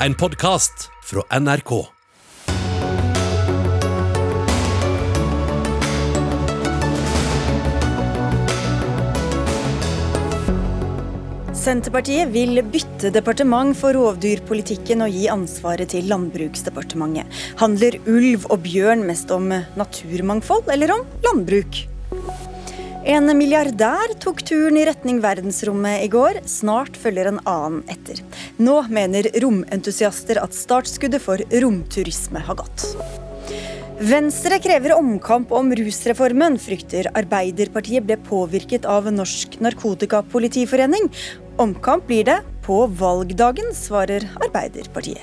en podkast fra NRK. Senterpartiet vil bytte departement for rovdyrpolitikken og gi ansvaret til Landbruksdepartementet. Handler ulv og bjørn mest om naturmangfold eller om landbruk? En milliardær tok turen i retning verdensrommet i går. Snart følger en annen etter. Nå mener romentusiaster at startskuddet for romturisme har gått. Venstre krever omkamp om rusreformen, frykter Arbeiderpartiet ble påvirket av Norsk Narkotikapolitiforening. Omkamp blir det på valgdagen, svarer Arbeiderpartiet.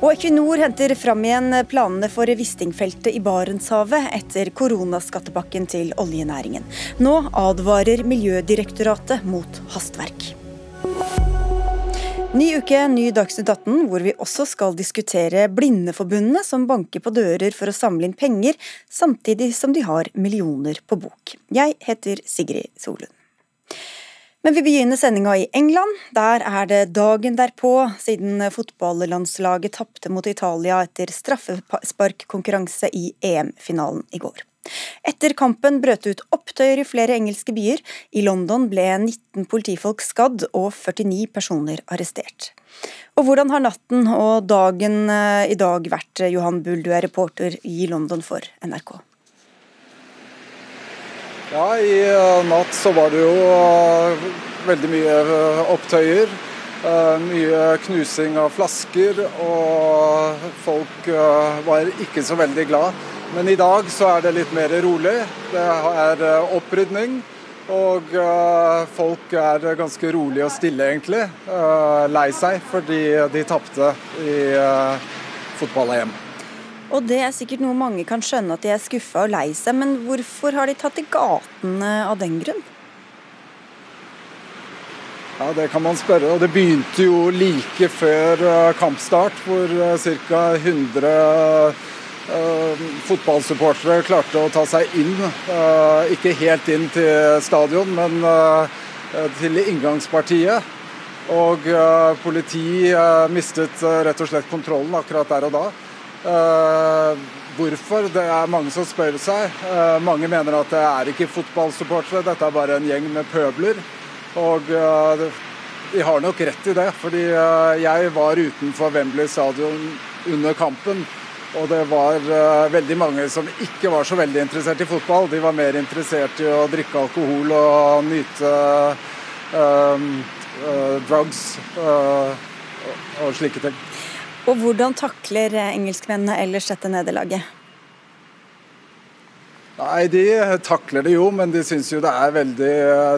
Og Equinor henter fram igjen planene for Wisting-feltet i Barentshavet etter koronaskattepakken til oljenæringen. Nå advarer Miljødirektoratet mot hastverk. Ny uke, ny Dagsnytt 18, hvor vi også skal diskutere Blindeforbundet, som banker på dører for å samle inn penger, samtidig som de har millioner på bok. Jeg heter Sigrid Solund. Men vi begynner sendinga i England. Der er det dagen derpå siden fotballandslaget tapte mot Italia etter straffesparkkonkurranse i EM-finalen i går. Etter kampen brøt ut opptøyer i flere engelske byer. I London ble 19 politifolk skadd og 49 personer arrestert. Og hvordan har natten og dagen i dag vært, Johan Bull, du er reporter i London for NRK? Ja, i natt så var det jo veldig mye opptøyer. Mye knusing av flasker, og folk var ikke så veldig glad. Men i dag så er det litt mer rolig. Det er opprydning. Og folk er ganske rolige og stille, egentlig. Lei seg fordi de tapte i fotball-EM. Og det er sikkert noe mange kan skjønne at de er skuffa og lei seg, men hvorfor har de tatt til gatene av den grunn? Ja, Det kan man spørre. og Det begynte jo like før kampstart, hvor ca. 100 uh, fotballsupportere klarte å ta seg inn. Ikke helt inn til stadion, men til inngangspartiet. Og politi mistet rett og slett kontrollen akkurat der og da. Hvorfor? Det er mange som spør seg. mange mener at det er ikke fotballsupportere, dette er bare en gjeng med pøbler. Og de har nok rett i det, fordi jeg var utenfor Wembley stadion under kampen. Og det var uh, veldig mange som ikke var så veldig interessert i fotball. De var mer interessert i å drikke alkohol og nyte uh, uh, drugs og slike ting. Og hvordan takler engelskmennene ellers dette nederlaget? Nei, De takler det jo, men de syns jo det er veldig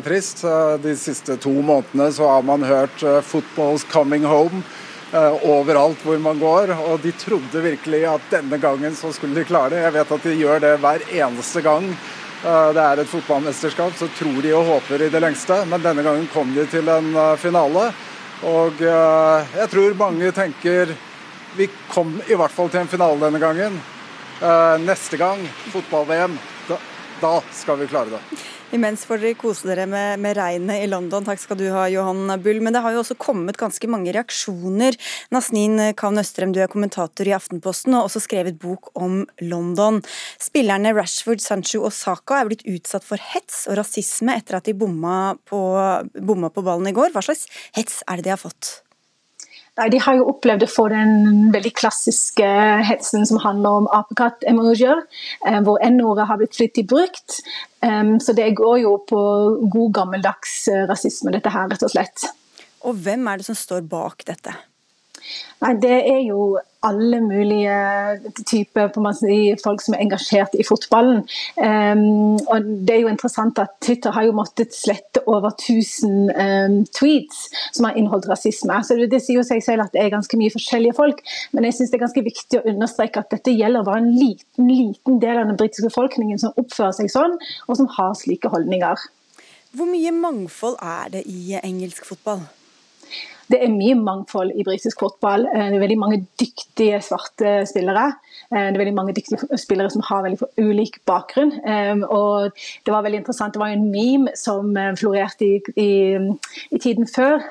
trist. De siste to månedene så har man hørt 'football's coming home' overalt hvor man går. Og de trodde virkelig at denne gangen så skulle de klare det. Jeg vet at de gjør det hver eneste gang det er et fotballmesterskap. Så tror de og håper i det lengste, men denne gangen kom de til en finale. Og jeg tror mange tenker vi kom i hvert fall til en finale denne gangen. Neste gang, fotball-VM, da, da skal vi klare det. Imens får dere kose dere med, med, regnet i London. Takk skal du ha, Johan Bull. Men det har jo også kommet ganske mange reaksjoner. Nasnin Kavn Østrem, du er kommentator i Aftenposten og har også skrevet bok om London. Spillerne Rashford, Sancho og Saka er blitt utsatt for hets og rasisme etter at de bomma på, bomma på ballen i går. Hva slags hets er det de har fått? Nei, De har jo opplevd å få den veldig klassiske hetsen som handler om apekatt-emojier, hvor n-ordet har blitt flittig brukt. Så det går jo på god gammeldags rasisme, dette her, rett og slett. Og hvem er det som står bak dette? Nei, Det er jo alle mulige typer si, folk som er engasjert i fotballen. Um, og det er jo interessant at Twitter har jo måttet slette over 1000 um, tweets som har inneholdt rasisme. Så det, det, sier jo seg selv at det er ganske mye forskjellige folk. Men jeg synes det er ganske viktig å understreke at dette gjelder bare en liten, liten del av den britiske befolkningen som oppfører seg sånn, og som har slike holdninger. Hvor mye mangfold er det i engelsk fotball? Det er mye mangfold i britisk fotball. Det er veldig mange dyktige svarte spillere. Det er veldig mange dyktige spillere som har veldig ulik bakgrunn. Og det var veldig interessant. Det var en meme som florerte i, i, i tiden før,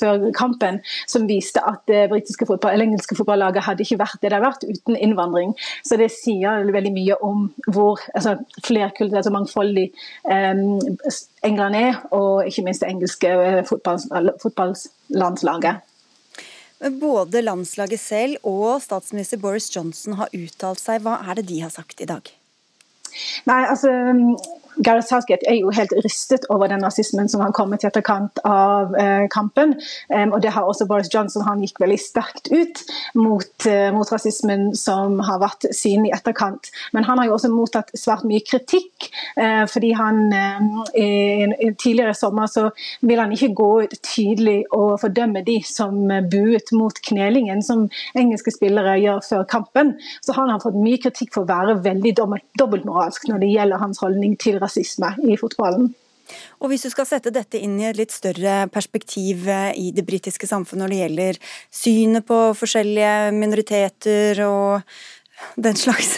før, kampen, som viste at det britiske fotball, eller engelske fotballaget hadde ikke vært det det har vært uten innvandring. Så det sier veldig mye om hvor altså, flerkulturelt og mangfoldig England er, og ikke minst det engelske fotballandslaget. Både landslaget selv og statsminister Boris Johnson har uttalt seg. Hva er det de har sagt i dag? Nei, altså Gareth Southgate er jo helt rystet over den rasismen som har kommet i etterkant av eh, kampen. Um, og det har også Boris Johnson. Han gikk veldig sterkt ut mot, eh, mot, rasismen som har vært synlig i etterkant. Men han har jo også mottatt svært mye kritikk. eh, fordi han i, i, tidligere i sommer så vil han ikke gå ut tydelig og fordømme de som buet mot knelingen som engelske spillere gjør før kampen. Så han har fått mye kritikk for å være veldig dobbeltmoralsk når det gjelder hans holdning til rasisme rasisme i fotballen. Og Hvis du skal sette dette inn i et litt større perspektiv eh, i det britiske samfunnet når det gjelder synet på forskjellige minoriteter og den slags?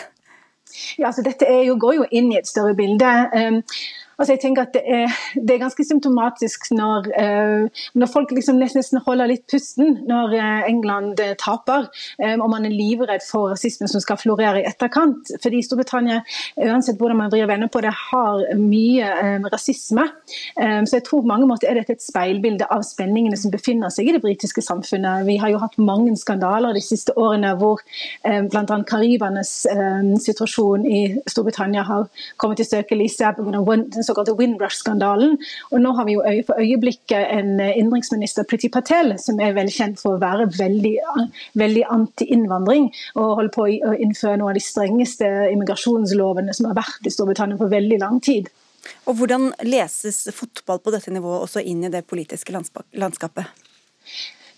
Ja, altså Dette jo, går jo inn i et større bilde. Altså jeg tenker at det er, det er ganske symptomatisk når, eh, når folk liksom nesten holder litt pusten når uh, England uh, taper, eh, og man er livredd for rasismen som skal florere i etterkant. Fordi Storbritannia, uansett hvordan man vrir venner på det, har mye eh, rasisme. Så jeg tror på mange måter er dette et speilbilde av spenningene som befinner seg i det britiske samfunnet. Vi har jo hatt mange skandaler de siste årene hvor eh, bl.a. karibernes situasjon i Storbritannia har kommet i søkelyset såkalte Windrush-skandalen. Og nå har vi jo for øyeblikket en eh, innenriksminister, Priti Patel, som er veldig kjent for å være veldig, veldig anti-innvandring. Og holder på å innføre noen av de strengeste immigrasjonslovene som har vært i Storbritannia på veldig lang tid. Og Hvordan leses fotball på dette nivået også inn i det politiske landskapet?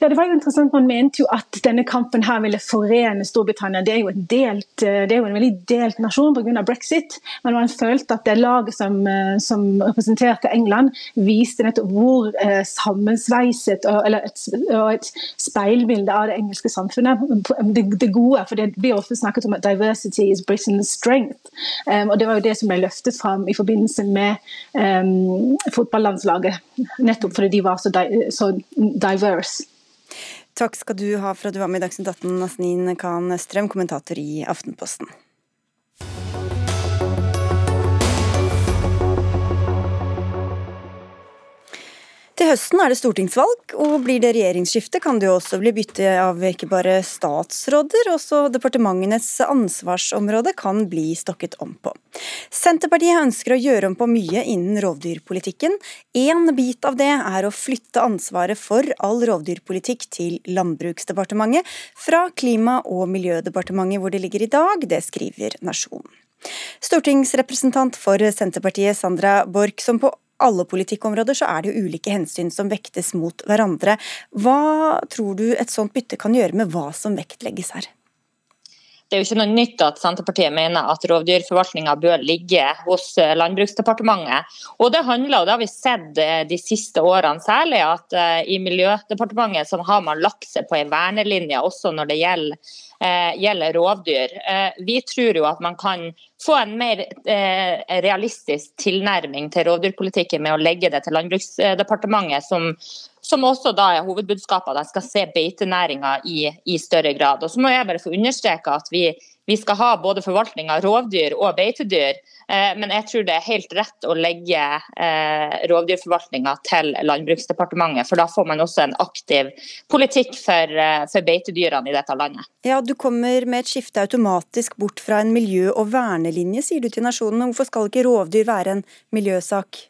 Ja, det var jo interessant. Man mente jo at denne kampen her ville forene Storbritannia. Det er jo delt, eh, det er jo en veldig delt nasjon pga. brexit. Men man følte at det laget som, eh, som representerte England, viste nettopp hvor eh, sammensveiset og, eller et, og et speilbilde av det engelske samfunnet. Det, det, gode, for det blir ofte snakket om at 'diversity is Britain's strength'. Um, og Det var jo det som ble løftet fram i forbindelse med um, fotballandslaget. Nettopp fordi de var så, di så diverse. Takk skal du ha for at du var med i Dagsnytt 18, Nasneen Khan Strøm, kommentator i Aftenposten. Til høsten er det stortingsvalg, og blir det regjeringsskifte, kan det jo også bli bytte av ikke bare statsråder, også departementenes ansvarsområde kan bli stokket om på. Senterpartiet ønsker å gjøre om på mye innen rovdyrpolitikken. En bit av det er å flytte ansvaret for all rovdyrpolitikk til Landbruksdepartementet fra Klima- og miljødepartementet hvor det ligger i dag, det skriver Nasjonen. Stortingsrepresentant for Senterpartiet Sandra Borch, som på alle politikkområder så er det jo ulike hensyn som vektes mot hverandre. Hva tror du et sånt bytte kan gjøre med hva som vektlegges her? Det er jo ikke noe nytt at Senterpartiet mener at rovdyrforvaltninga bør ligge hos eh, Landbruksdepartementet. Og det handler, og det har vi sett eh, de siste årene særlig, at eh, i Miljødepartementet så har man lagt seg på en vernelinje også når det gjelder Eh, gjelder rovdyr. Eh, vi tror jo at man kan få en mer eh, realistisk tilnærming til rovdyrpolitikken med å legge det til Landbruksdepartementet, som, som også da er hovedbudskapet at de skal se beitenæringa i, i, større grad. Og så må jeg bare få understreke at vi, vi skal ha både forvaltning av rovdyr og beitedyr, eh, men jeg tror det er helt rett å legge eh, rovdyrforvaltninga til Landbruksdepartementet. For da får man også en aktiv politikk for, eh, for beitedyrene i dette landet. Ja, Du kommer med et skifte automatisk bort fra en miljø- og vernelinje, sier du til Nasjonen. Hvorfor skal ikke rovdyr være en miljøsak?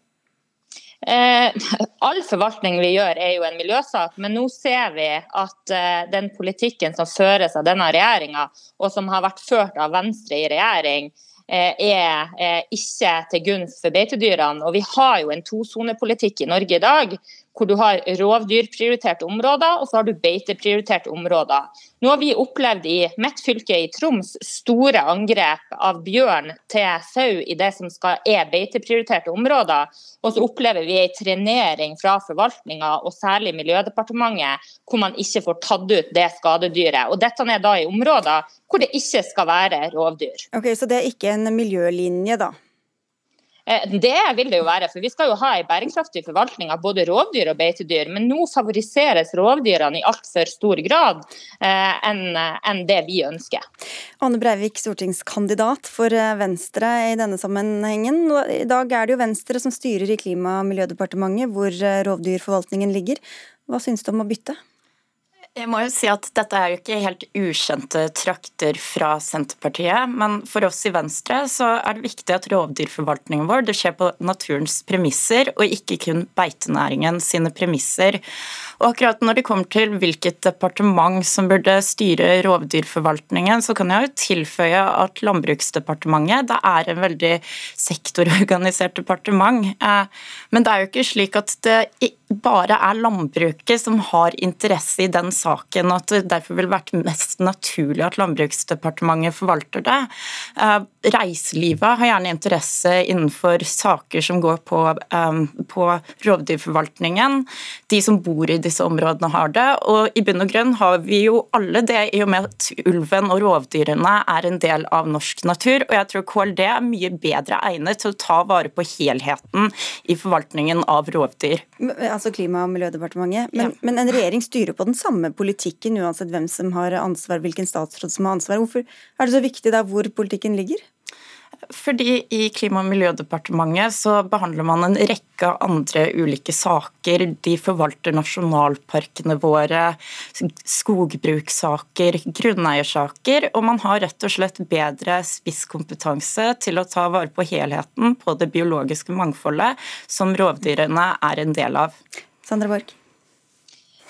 Eh, all forvaltning vi gjør er jo en miljøsak, men nå ser vi at eh, den politikken som føres av denne regjeringa, og som har vært ført av Venstre i regjering, eh, er eh, ikke til gunst for beitedyrene. Og vi har jo en tosonepolitikk i Norge i dag hvor du har rovdyrprioriterte områder og så har du beiteprioriterte områder. Nå har vi opplevd i mitt fylke i Troms store angrep av bjørn til sau i det som skal, er beiteprioriterte områder. Og så opplever vi en trenering fra forvaltninga og særlig Miljødepartementet, hvor man ikke får tatt ut det skadedyret. Og dette er da i områder hvor det ikke skal være rovdyr. Ok, Så det er ikke en miljølinje, da? Eh, det vil det jo være, for vi skal jo ha en bærekraftig forvaltning av både rovdyr og beitedyr. Men nå favoriseres rovdyrene i altfor stor grad eh, enn det vi ønsker. Anne Breivik, stortingskandidat for eh, Venstre i denne sammenhengen. I dag er det jo Venstre som styrer i Klima- og miljødepartementet, hvor rovdyrforvaltningen ligger. Hva syns du om å bytte? Jeg må jo si at Dette er jo ikke helt ukjente trakter fra Senterpartiet. Men for oss i Venstre så er det viktig at rovdyrforvaltningen vår det skjer på naturens premisser, og ikke kun beitenæringen sine premisser. Og akkurat Når det kommer til hvilket departement som burde styre rovdyrforvaltningen, så kan jeg jo tilføye at Landbruksdepartementet det er en veldig sektororganisert departement. Eh, men det er jo ikke slik at det bare er landbruket som har interesse i den saken, og at det derfor vil vært mest naturlig at Landbruksdepartementet forvalter det. Eh, reiselivet har gjerne interesse innenfor saker som går på, eh, på rovdyrforvaltningen. De som bor i disse områdene har det, og i bunn og grunn har vi jo alle det i og med at ulven og rovdyrene er en del av norsk natur. Og jeg tror KLD er mye bedre egnet til å ta vare på helheten i forvaltningen av rovdyr altså Klima- og miljødepartementet. Men, ja. men, en regjering styrer på den samme politikken uansett hvem som har ansvar, hvilken statsråd som har ansvar. Hvorfor er det så viktig da hvor politikken ligger? Fordi i Klima- og miljødepartementet så behandler man en rekke andre ulike saker. De forvalter nasjonalparkene våre, skogbrukssaker, grunneiersaker. Og man har rett og slett bedre spisskompetanse til å ta vare på helheten på det biologiske mangfoldet som rovdyrene er en del av. Sandra Borch.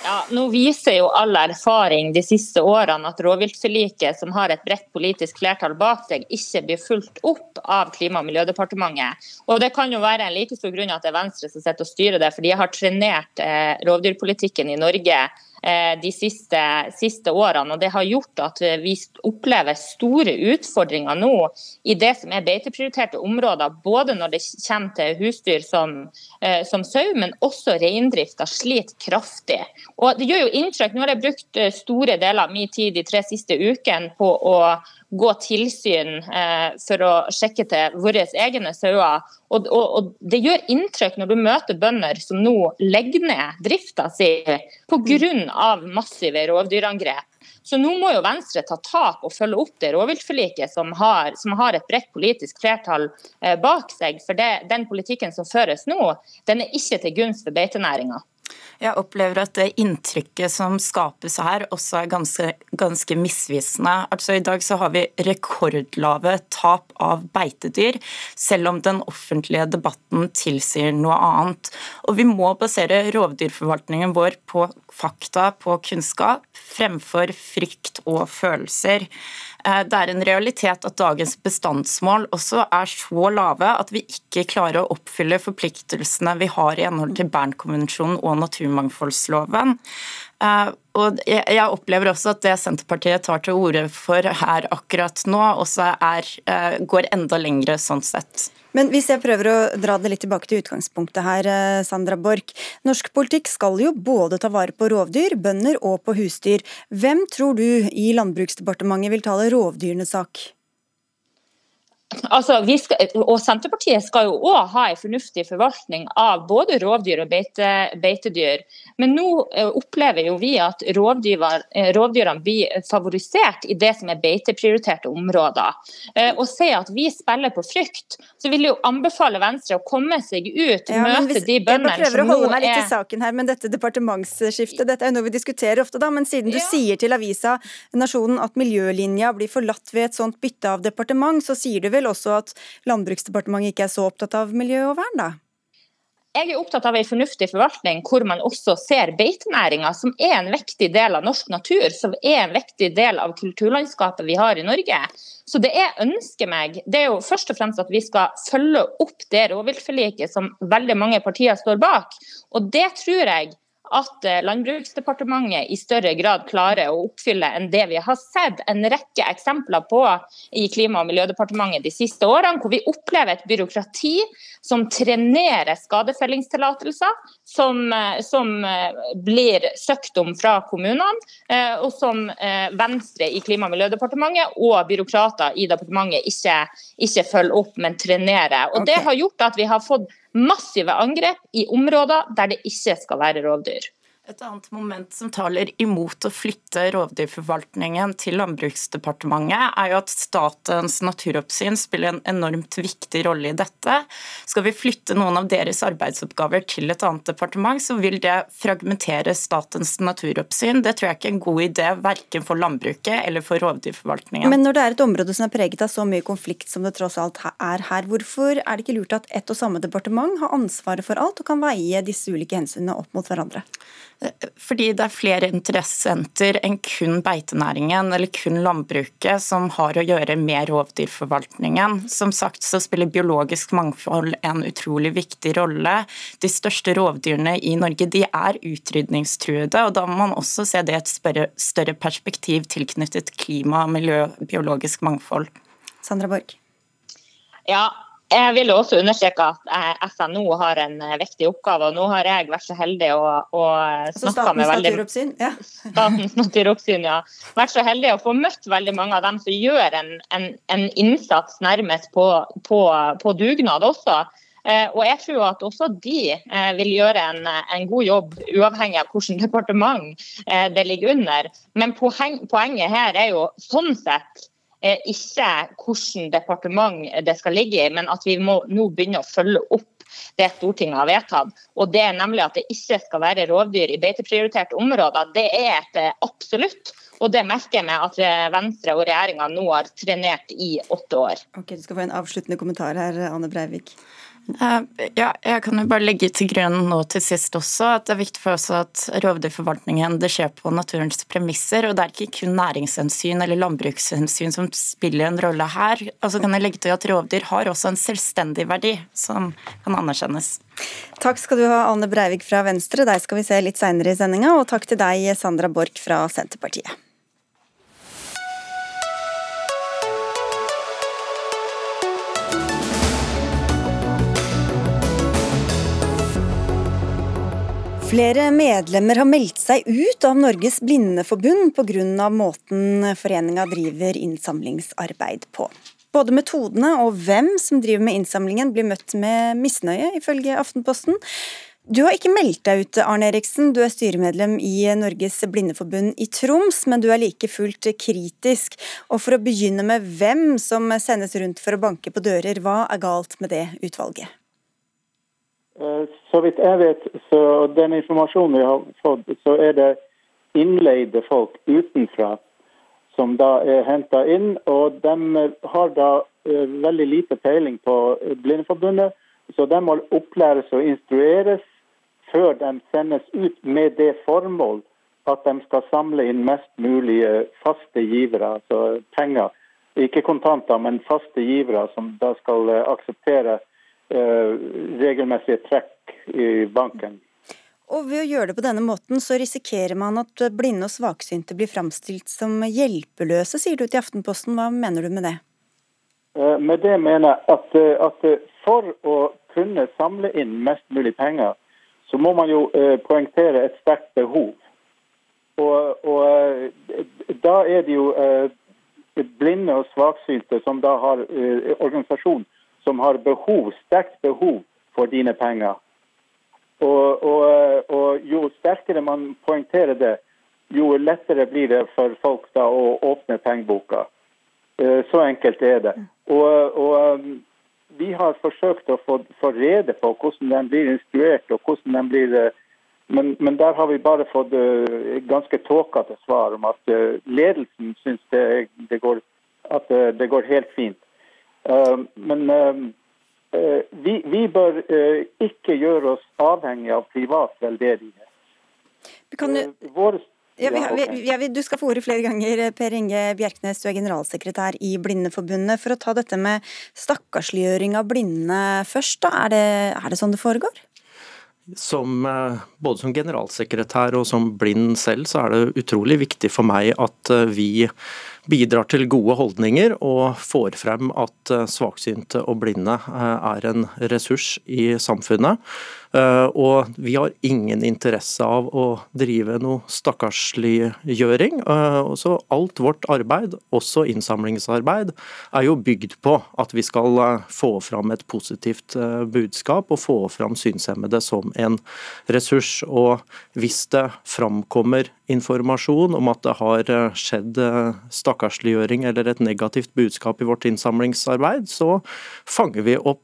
Ja, nå viser jo all erfaring de siste årene at rovviltforliket, som har et bredt politisk flertall bak seg, ikke blir fulgt opp av Klima- og miljødepartementet. Og Det kan jo være en like stor grunn at det er Venstre som sitter og styrer det, for de har trenert eh, rovdyrpolitikken i Norge de siste, siste, årene. og Det har gjort at vi opplever store utfordringer nå i det som er beiteprioriterte områder. Både når det kommer til husdyr som, eh, som sau, men også reindrifta sliter kraftig. Og det gjør jo inntrykk. Nå har jeg brukt eh, store deler av min tid de tre siste ukene på å gå tilsyn eh, for å sjekke til våre egne sauer. Og, og, og, Det gjør inntrykk når du møter bønder som nå legger ned drifta si pga. massive rovdyrangrep. Så nå må jo Venstre ta tak og følge opp det rovviltforliket som som har et bredt politisk flertall eh, bak seg. For det, den politikken som føres nå, den er ikke til gunst for beitenæringa. Jeg opplever at det inntrykket som skapes her, også er ganske, ganske misvisende. Altså I dag så har vi rekordlave tap av beitedyr, selv om den offentlige debatten tilsier noe annet. Og Vi må basere rovdyrforvaltningen vår på fakta, på kunnskap, fremfor frykt og følelser. Eh, det er en realitet at dagens bestandsmål også er så lave at vi ikke klarer å oppfylle forpliktelsene vi har i henhold til Bernkonvensjonen og naturmangfoldsloven. Eh, og jeg opplever også at det Senterpartiet tar til orde for her akkurat nå, også er, eh, går enda lengre sånn sett. Men hvis jeg prøver å dra det litt tilbake til utgangspunktet her, eh, Sandra Borch. Norsk politikk skal jo både ta vare på rovdyr, bønder og på husdyr. Hvem tror du i Landbruksdepartementet vil tale rovdyrenes sak? Altså, skal, og Senterpartiet skal jo òg ha en fornuftig forvaltning av både rovdyr og beite, beitedyr. Men nå eh, opplever jo vi at rovdyr, eh, rovdyrene blir favorisert i det som er beiteprioriterte områder. Eh, og si at vi spiller på frykt, så vil jeg jo anbefale Venstre å komme seg ut, ja, møte hvis, de bøndene som nå er Jeg prøver å holde meg litt til saken her, men dette departementsskiftet, dette er jo noe vi diskuterer ofte, da. Men siden du ja. sier til avisa Nasjonen at miljølinja blir forlatt ved et sånt bytte av departement, så sier du vel vel også at Landbruksdepartementet ikke er så opptatt av miljø og vern, da? jeg er opptatt av en fornuftig forvaltning hvor man også ser beitenæringa, som er en viktig del av norsk natur, som er en viktig del av kulturlandskapet vi har i Norge. Så det jeg ønsker meg, det er jo først og fremst at vi skal følge opp det rovviltforliket som veldig mange partier står bak. Og det tror jeg at eh, Landbruksdepartementet i større grad klarer å oppfylle enn det vi har sett en rekke eksempler på i Klima- og miljødepartementet de siste årene, hvor vi opplever et byråkrati som trenerer skadefellingstillatelser, som, eh, som eh, blir søkt om fra kommunene, og som Venstre i Klima- og miljødepartementet og byråkrater i departementet ikke, ikke følger opp, men trenerer. Og Det har gjort at vi har fått massive angrep i områder der det ikke skal være rovdyr. Et annet moment som taler imot å flytte rovdyrforvaltningen til Landbruksdepartementet, er jo at Statens naturoppsyn spiller en enormt viktig rolle i dette. Skal vi flytte noen av deres arbeidsoppgaver til et annet departement, så vil det fragmentere Statens naturoppsyn. Det tror jeg ikke er en god idé, verken for landbruket eller for rovdyrforvaltningen. Men når det er et område som er preget av så mye konflikt som det tross alt er her, hvorfor er det ikke lurt at ett og samme departement har ansvaret for alt og kan veie disse ulike hensynene opp mot hverandre? Fordi det er flere interessenter enn kun beitenæringen eller kun landbruket som har å gjøre med rovdyrforvaltningen. Som sagt så spiller biologisk mangfold en utrolig viktig rolle. De største rovdyrene i Norge de er utrydningstruede, og da må man også se det i et større perspektiv tilknyttet klima, miljø, biologisk mangfold. Sandra Borg. Ja, jeg vil også understreke at SNO har en eh, viktig oppgave. og Nå har jeg vært så heldig å, å altså snakke med veldig, naturoppsyn? Ja. Statens naturoppsyn, ja. Vært så heldig å få møtt veldig mange av dem som gjør en, en, en innsats nærmest på, på, på dugnad også. Eh, og jeg tror at også de eh, vil gjøre en, en, god jobb, uavhengig av hvilket departement det ligger under. Men poen, poenget her er jo sånn sett ikke hvilket departement det skal ligge i, men at vi må nå begynne å følge opp det Stortinget har vedtatt. Og det er nemlig at det ikke skal være rovdyr i beiteprioriterte områder. Det er et eh, absolutt. Og det merker jeg meg at eh, Venstre og regjeringa nå har trenert i åtte år. Ok, Du skal få en avsluttende kommentar her, Anne Breivik. Eh, ja, jeg kan jo bare legge til grunn nå til sist også at det er viktig for oss at rovdyrforvaltningen det skjer på naturens premisser. og Det er ikke kun næringshensyn eller landbrukshensyn som spiller en rolle her. Og så kan jeg legge til at rovdyr har også en selvstendig verdi som kan anerkjennes. Takk skal du ha, Anne Breivik fra Venstre. Deg skal vi se litt seinere i sendinga. Og takk til deg, Sandra Borch fra Senterpartiet. Flere medlemmer har meldt seg ut av Norges Blindeforbund pga. måten foreninga driver innsamlingsarbeid på. Både metodene og hvem som driver med innsamlingen blir møtt med misnøye, ifølge Aftenposten. Du har ikke meldt deg ut, Arne Eriksen. Du er styremedlem i Norges Blindeforbund i Troms, men du er like fullt kritisk. Og for å begynne med hvem som sendes rundt for å banke på dører, hva er galt med det utvalget? Eh, så vidt jeg vet, så den informasjonen vi har fått, så er det innleide folk utenfra som da er henta inn. Og de har da uh, veldig lite peiling på Blindeforbundet, så de må opplæres og instrueres før de sendes ut med det formål at de skal samle inn mest mulig faste givere, altså penger. Ikke kontanter, men faste givere som da skal aksepteres akseptere Eh, regelmessige trekk i banken. Og Ved å gjøre det på denne måten, så risikerer man at blinde og svaksynte blir framstilt som hjelpeløse, sier du til Aftenposten. Hva mener du med det? Eh, med det mener jeg at, eh, at, for å kunne samle inn mest mulig penger, så må man jo poengtere et sterkt behov. Og, og da er det jo blinde og svaksynte som da har organisasjon som har behov, sterkt behov for dine penger. Og, og, og, jo sterkere man poengterer det, jo lettere blir det for folk da å åpne pengeboka. Eh, så enkelt er det. Og, og um, vi har forsøkt å få, få, rede på hvordan de blir instruert, og hvordan de blir eh, men, men, der har vi bare fått uh, ganske tåkete svar om at ledelsen syns det, det, går, at det går helt fint. Eh, men eh, vi, vi, bør ikke gjøre oss avhengig av privat veldedighet. Kan du... Vår ja, vi, vi, ja, du skal få ordet flere ganger, Per Inge Bjerknes. Du er generalsekretær i Blindeforbundet. For å ta dette med stakkarsliggjøring av blinde først, da. Er det, er det sånn det foregår? Som, eh, både som generalsekretær og som blind selv, så er det utrolig viktig for meg at eh, vi bidrar til gode holdninger og får frem at eh, svaksynte og blinde er en ressurs i samfunnet. Eh, og vi har ingen interesse av å drive noe stakkarsliggjøring. Eh, så alt vårt arbeid, også innsamlingsarbeid, er jo bygd på at vi skal eh, få fram et positivt budskap og få fram synshemmede som en ressurs. Og hvis det framkommer informasjon om at det har skjedd stakkarsliggjøring eller et negativt budskap i vårt innsamlingsarbeid, så fanger vi opp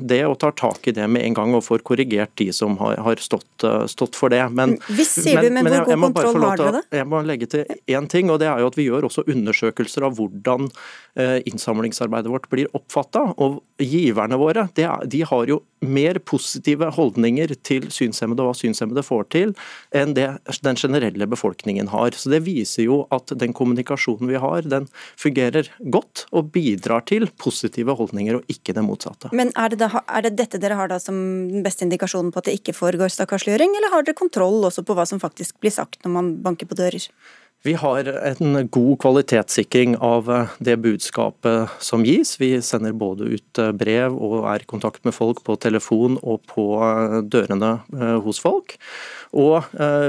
det og tar tak i det med en gang og får korrigert de som har, har stått, eh, stått, for det. Men, Hvis sier du, men, men hvor god kontroll har dere det? Jeg må legge til én ting, og det er jo at vi gjør også undersøkelser av hvordan innsamlingsarbeidet vårt blir oppfatta. Og giverne våre de, de har jo mer positive holdninger til synshemmede og hva synshemmede får til, enn det den generelle befolkningen har. Så Det viser jo at den kommunikasjonen vi har, den fungerer godt og bidrar til positive holdninger, og ikke det motsatte. Men er det, da, er det dette dere har da som den beste indikasjonen på at det ikke foregår stakkarsliggjøring, eller har dere kontroll også på hva som faktisk blir sagt når man banker på dører? Vi har en god kvalitetssikring av eh, det budskapet som gis. Vi sender både ut eh, brev og er i kontakt med folk på telefon og på eh, dørene hos folk. Og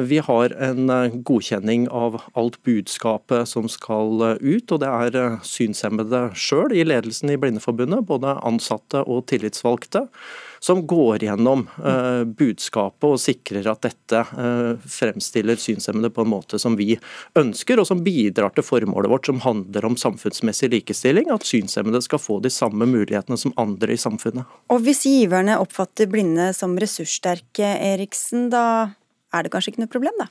vi har en godkjenning av alt budskapet som skal ut. Og det er synshemmede sjøl i ledelsen i Blindeforbundet, både ansatte og tillitsvalgte som går gjennom uh, budskapet og sikrer at dette uh, fremstiller synshemmede på en måte som vi ønsker, og som bidrar til formålet vårt, som handler om samfunnsmessig likestilling. At synshemmede skal få de samme mulighetene som andre i samfunnet. Og Hvis giverne oppfatter blinde som ressurssterke, Eriksen, da er det kanskje ikke noe problem, da?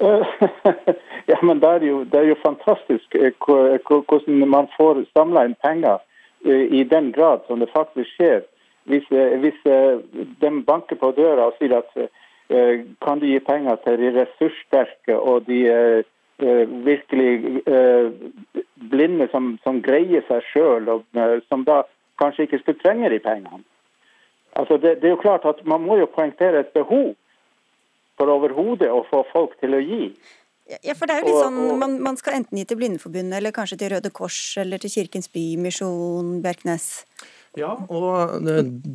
ja, men det er, jo, det er jo fantastisk eh, hvordan man får samla inn penger i den grad som det faktisk skjer hvis, eh, hvis eh, de banker på døra og sier at eh, kan du gi penger til de ressurssterke og de virkelig blinde som, som greier seg sjøl, og som da kanskje ikke skulle trenge de pengene. Altså det, det, er jo klart at Man må jo poengtere et behov for overhodet å få folk til å gi. Ja, for det er jo litt sånn, man, man skal enten gi til Blindeforbundet eller kanskje til Røde Kors eller til Kirkens Bymisjon, Bjerknes? Ja, og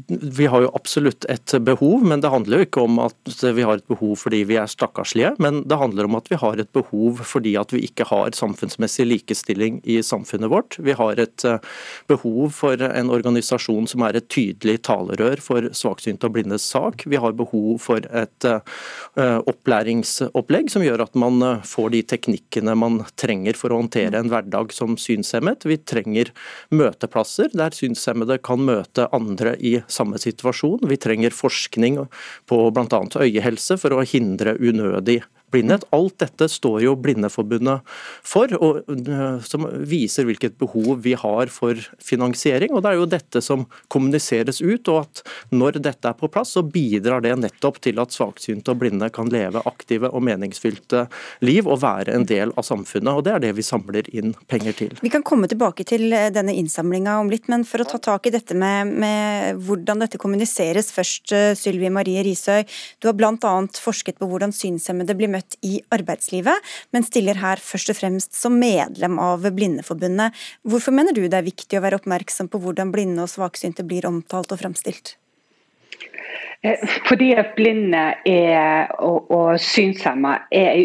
vi har jo absolutt et behov, men det handler jo ikke om at vi har et behov fordi vi er stakkarslige, men det handler om at vi har et behov fordi at vi ikke har samfunnsmessig likestilling i samfunnet vårt. Vi har et eh, behov for en organisasjon som er et tydelig talerør for svaksynte og blindes sak. Vi har behov for et eh, opplæringsopplegg som gjør at man eh, får de teknikkene man trenger for å håndtere en hverdag som synshemmet. Vi trenger møteplasser der synshemmede kan møte andre i samme situasjon. Vi trenger forskning på bl.a. øyehelse for å hindre unødig blindhet. Alt dette står jo Blindeforbundet for, og, øh, som viser hvilket behov vi har for finansiering. og Det er jo dette som kommuniseres ut, og at når dette er på plass, så bidrar det nettopp til at svaksynte og blinde kan leve aktive og meningsfylte liv og være en del av samfunnet. og Det er det vi samler inn penger til. Vi kan komme tilbake til øh, denne innsamlinga om litt, men for å ta tak i dette med, med hvordan dette kommuniseres først, Sylvi Sylvie Marie Risøy. Du har bl.a. forsket på hvordan synshemmede blir møtt i arbeidslivet, men stiller her først og fremst som medlem av Blindeforbundet. Hvorfor mener du det er viktig å være oppmerksom på hvordan blinde og svaksynte blir omtalt og framstilt? Eh, fordi at blinde er, og, og synshemma er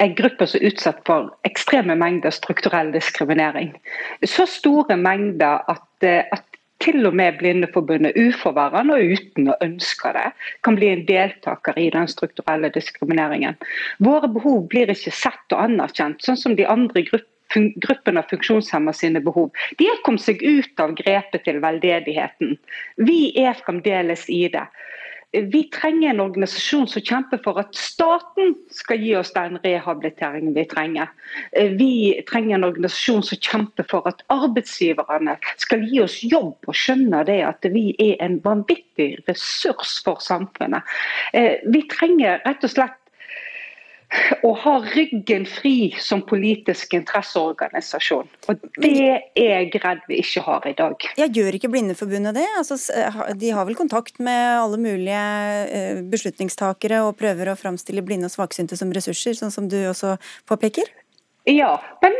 en gruppe som er utsatt for ekstreme mengder strukturell diskriminering. Så store mengder at, eh, at til og med Blindeforbundet uforværende og uten å ønske det, kan bli en deltaker i den strukturelle diskrimineringen. Våre behov blir ikke sett og anerkjent, sånn som de andre gruppene gruppen av funksjonshemmede sine behov. De har kommet seg ut av grepet til veldedigheten. Vi er fremdeles i det. Vi trenger en organisasjon som kjemper for at staten skal gi oss den rehabiliteringen vi trenger. Vi trenger en organisasjon som kjemper for at arbeidsgiverne skal gi oss jobb og skjønne det at vi er en vanvittig ressurs for samfunnet. Vi trenger rett og slett å ha ryggen fri som politisk interesseorganisasjon. Og Det er jeg redd vi ikke har i dag. Jeg gjør ikke Blindeforbundet det? Altså, de har vel kontakt med alle mulige eh, beslutningstakere og prøver å framstille blinde og svaksynte som ressurser, sånn som du også påpeker? Ja, men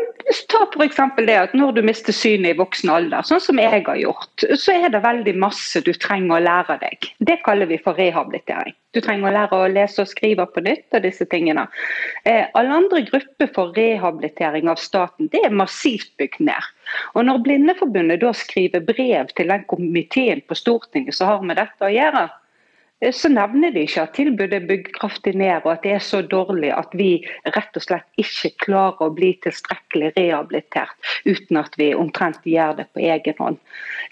ta f.eks. det at når du mister synet i voksen alder, sånn som jeg har gjort, så er det veldig masse du trenger å lære deg. Det kaller vi for rehabilitering. Du trenger å lære å lese og skrive på nytt og disse tingene. Eh, alle andre grupper for rehabilitering av staten, det er massivt bygd ned. Og Når Blindeforbundet da skriver brev til den komiteen på Stortinget som har med dette å gjøre, så nevner de ikke at tilbudet er bygd kraftig ned, og at det er så dårlig at vi rett og slett ikke klarer å bli tilstrekkelig rehabilitert uten at vi omtrent gjør det på egen hånd.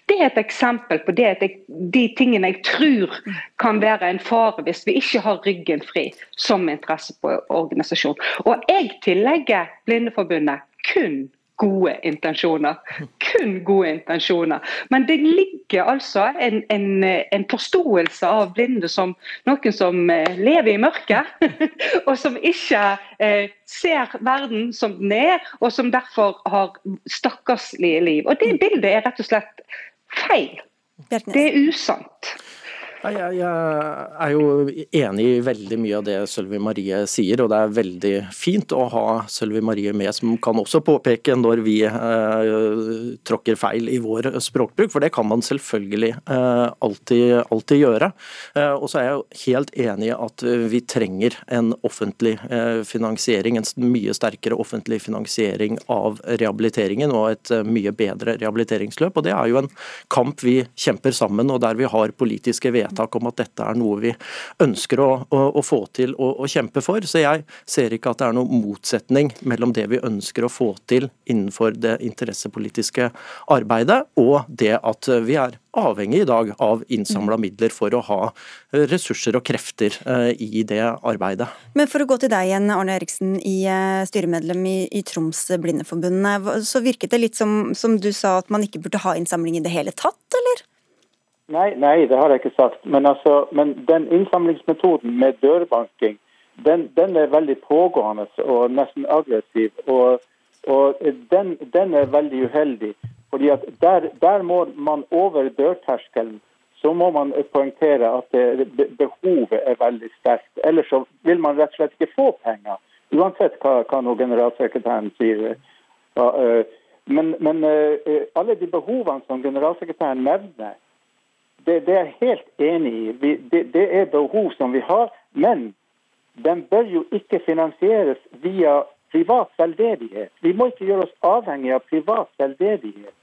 Det er et eksempel på det, de tingene jeg tror kan være en fare hvis vi ikke har ryggen fri som interesseorganisasjon. Og jeg tillegger Blindeforbundet kun gode intensjoner. Kun gode intensjoner. Men det ligger altså en, en, en forståelse av blinde som noen som eh, lever i mørket, og som ikke eh, ser verden som den er, og som derfor har stakkarslige liv. Og Det bildet er rett og slett feil. Det er usant. Jeg, jeg, er jo enig i veldig mye av det Sølvi Marie sier, og det er veldig fint å ha Sølvi Marie med, som kan også påpeke når vi eh, tråkker feil i vår språkbruk, for det kan man selvfølgelig eh, alltid, alltid, gjøre. Eh, og så er jeg helt enig i at vi trenger en offentlig eh, finansiering, en mye sterkere offentlig finansiering av rehabiliteringen og et eh, mye bedre rehabiliteringsløp. og Det er jo en kamp vi kjemper sammen, og der vi har politiske vedtak vedtak om at dette er noe vi ønsker å, å, å få til og kjempe for. Så jeg ser ikke at det er noen motsetning mellom det vi ønsker å få til innenfor det interessepolitiske arbeidet, og det at vi er avhengig i dag av innsamla midler for å ha ressurser og krefter eh, i det arbeidet. Men for å gå til deg igjen, Arne Eriksen, i eh, styremedlem i, i Troms Blindeforbund. Så virket det litt som, som du sa at man ikke burde ha innsamling i det hele tatt, eller? Nei, nei, det har jeg ikke sagt. Men, altså, men den innsamlingsmetoden med dørbanking, den, den, er veldig pågående og nesten aggressiv. Og, og den, den, er veldig uheldig. Fordi at der, der, må man over dørterskelen så må man poengtere at det, behovet er veldig sterkt. Ellers så vil man rett og slett ikke få penger. Uansett hva, hva nå generalsekretæren sier. Øh, men, men øh, alle de behovene som generalsekretæren nevner, det, det, er jeg helt enig i. Vi, det, det, er behov som vi har. Men den bør jo ikke finansieres via privat veldedighet. Vi må ikke gjøre oss avhengig av privat veldedighet.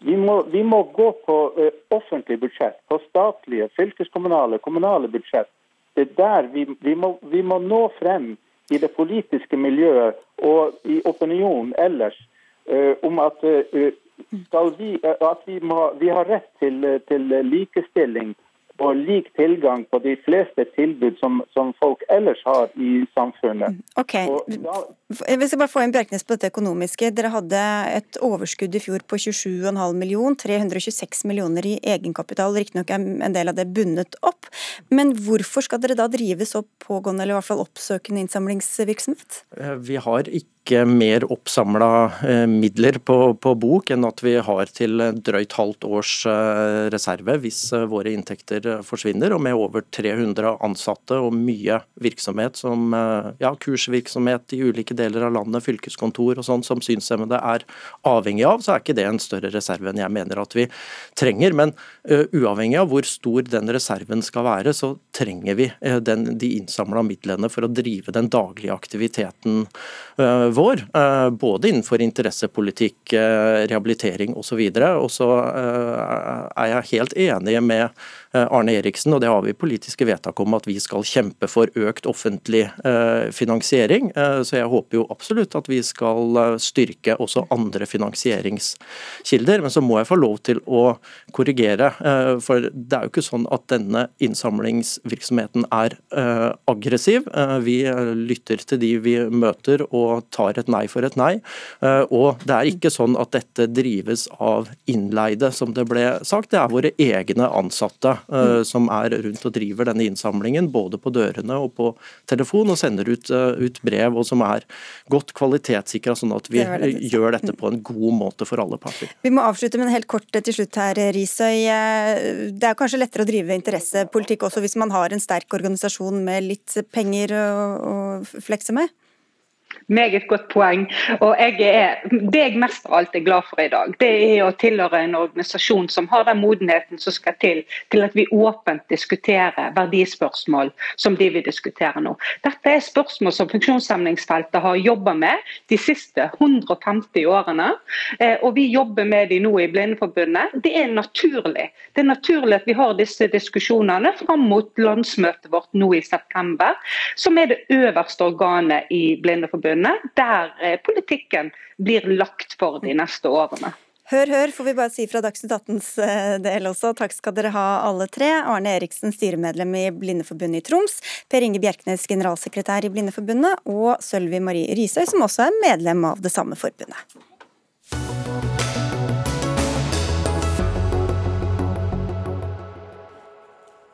Vi må, vi må gå på uh, offentlig budsjett, på statlige, fylkeskommunale, kommunale budsjett. Det er der vi, vi, må, vi må nå frem i det politiske miljøet og i opinionen ellers uh, om at uh, vi, eh, at vi, må, vi har rett til, eh, til, likestilling og lik tilgang på de fleste tilbud som, som folk ellers har i samfunnet. Ok, ok, Vi skal bare få inn Bjerknes på dette økonomiske. Dere hadde et overskudd i fjor på 27,5 millioner, 326 millioner i egenkapital. Riktignok er en del av det bundet opp. Men hvorfor skal dere da drive så pågående, eller i hvert fall oppsøkende innsamlingsvirksomhet? Eh, vi har ikke ikke mer oppsamla eh, midler på, på, bok enn at vi har til drøyt halvt års eh, reserve hvis eh, våre inntekter forsvinner. Og med over 300 ansatte og mye virksomhet som ja, kursvirksomhet i ulike deler av landet, fylkeskontor og sånn som synshemmede er avhengig av, så er ikke det en større reserve enn jeg mener at vi trenger. Men uh, uavhengig av hvor stor den reserven skal være, så trenger vi uh, den, de innsamla midlene for å drive den daglige aktiviteten uh, vår, eh, både innenfor interessepolitikk, eh, rehabilitering osv. Og så eh, er jeg helt enig med Arne Eriksen, og det har vi politiske vedtak om at vi skal kjempe for økt offentlig finansiering. Så jeg håper jo absolutt at vi skal styrke også andre finansieringskilder. Men så må jeg få lov til å korrigere, for det er jo ikke sånn at denne innsamlingsvirksomheten er aggressiv. Vi lytter til de vi møter og tar et nei for et nei. Og det er ikke sånn at dette drives av innleide, som det ble sagt. Det er våre egne ansatte uh, som er rundt og driver denne innsamlingen, både på dørene og på telefon, og sender ut, uh, ut brev, og som er godt kvalitetssikra, sånn at vi det det. gjør dette på en god måte for alle parter. Vi må avslutte, men helt kort til slutt her, Risøy. Eh, det er kanskje lettere å drive interessepolitikk også hvis man har en sterk organisasjon med litt penger å, å flekse med? Meget godt poeng. Og jeg er, Det jeg mest av alt er glad for i dag, det er å tilhøre en organisasjon som har den modenheten som skal til til at vi åpent diskuterer verdispørsmål som de vil diskutere nå. Dette er spørsmål som funksjonshemningsfeltet har jobba med de siste 150 årene. Eh, og vi jobber med de nå i Blindeforbundet. Det er naturlig. Det er naturlig at vi har disse diskusjonene fram mot landsmøtet vårt nå i september, som er det øverste organet i Blindeforbundet samfunnet der eh, politikken blir lagt for de neste årene. Hør, hør, får vi bare si fra Dagsnytt 18s eh, del også. Takk skal dere ha alle tre. Arne Eriksen, styremedlem i Blindeforbundet i Troms. Per Inge Bjerknes, generalsekretær i Blindeforbundet. Og Sølvi Marie Risøy, som også er medlem av det samme forbundet.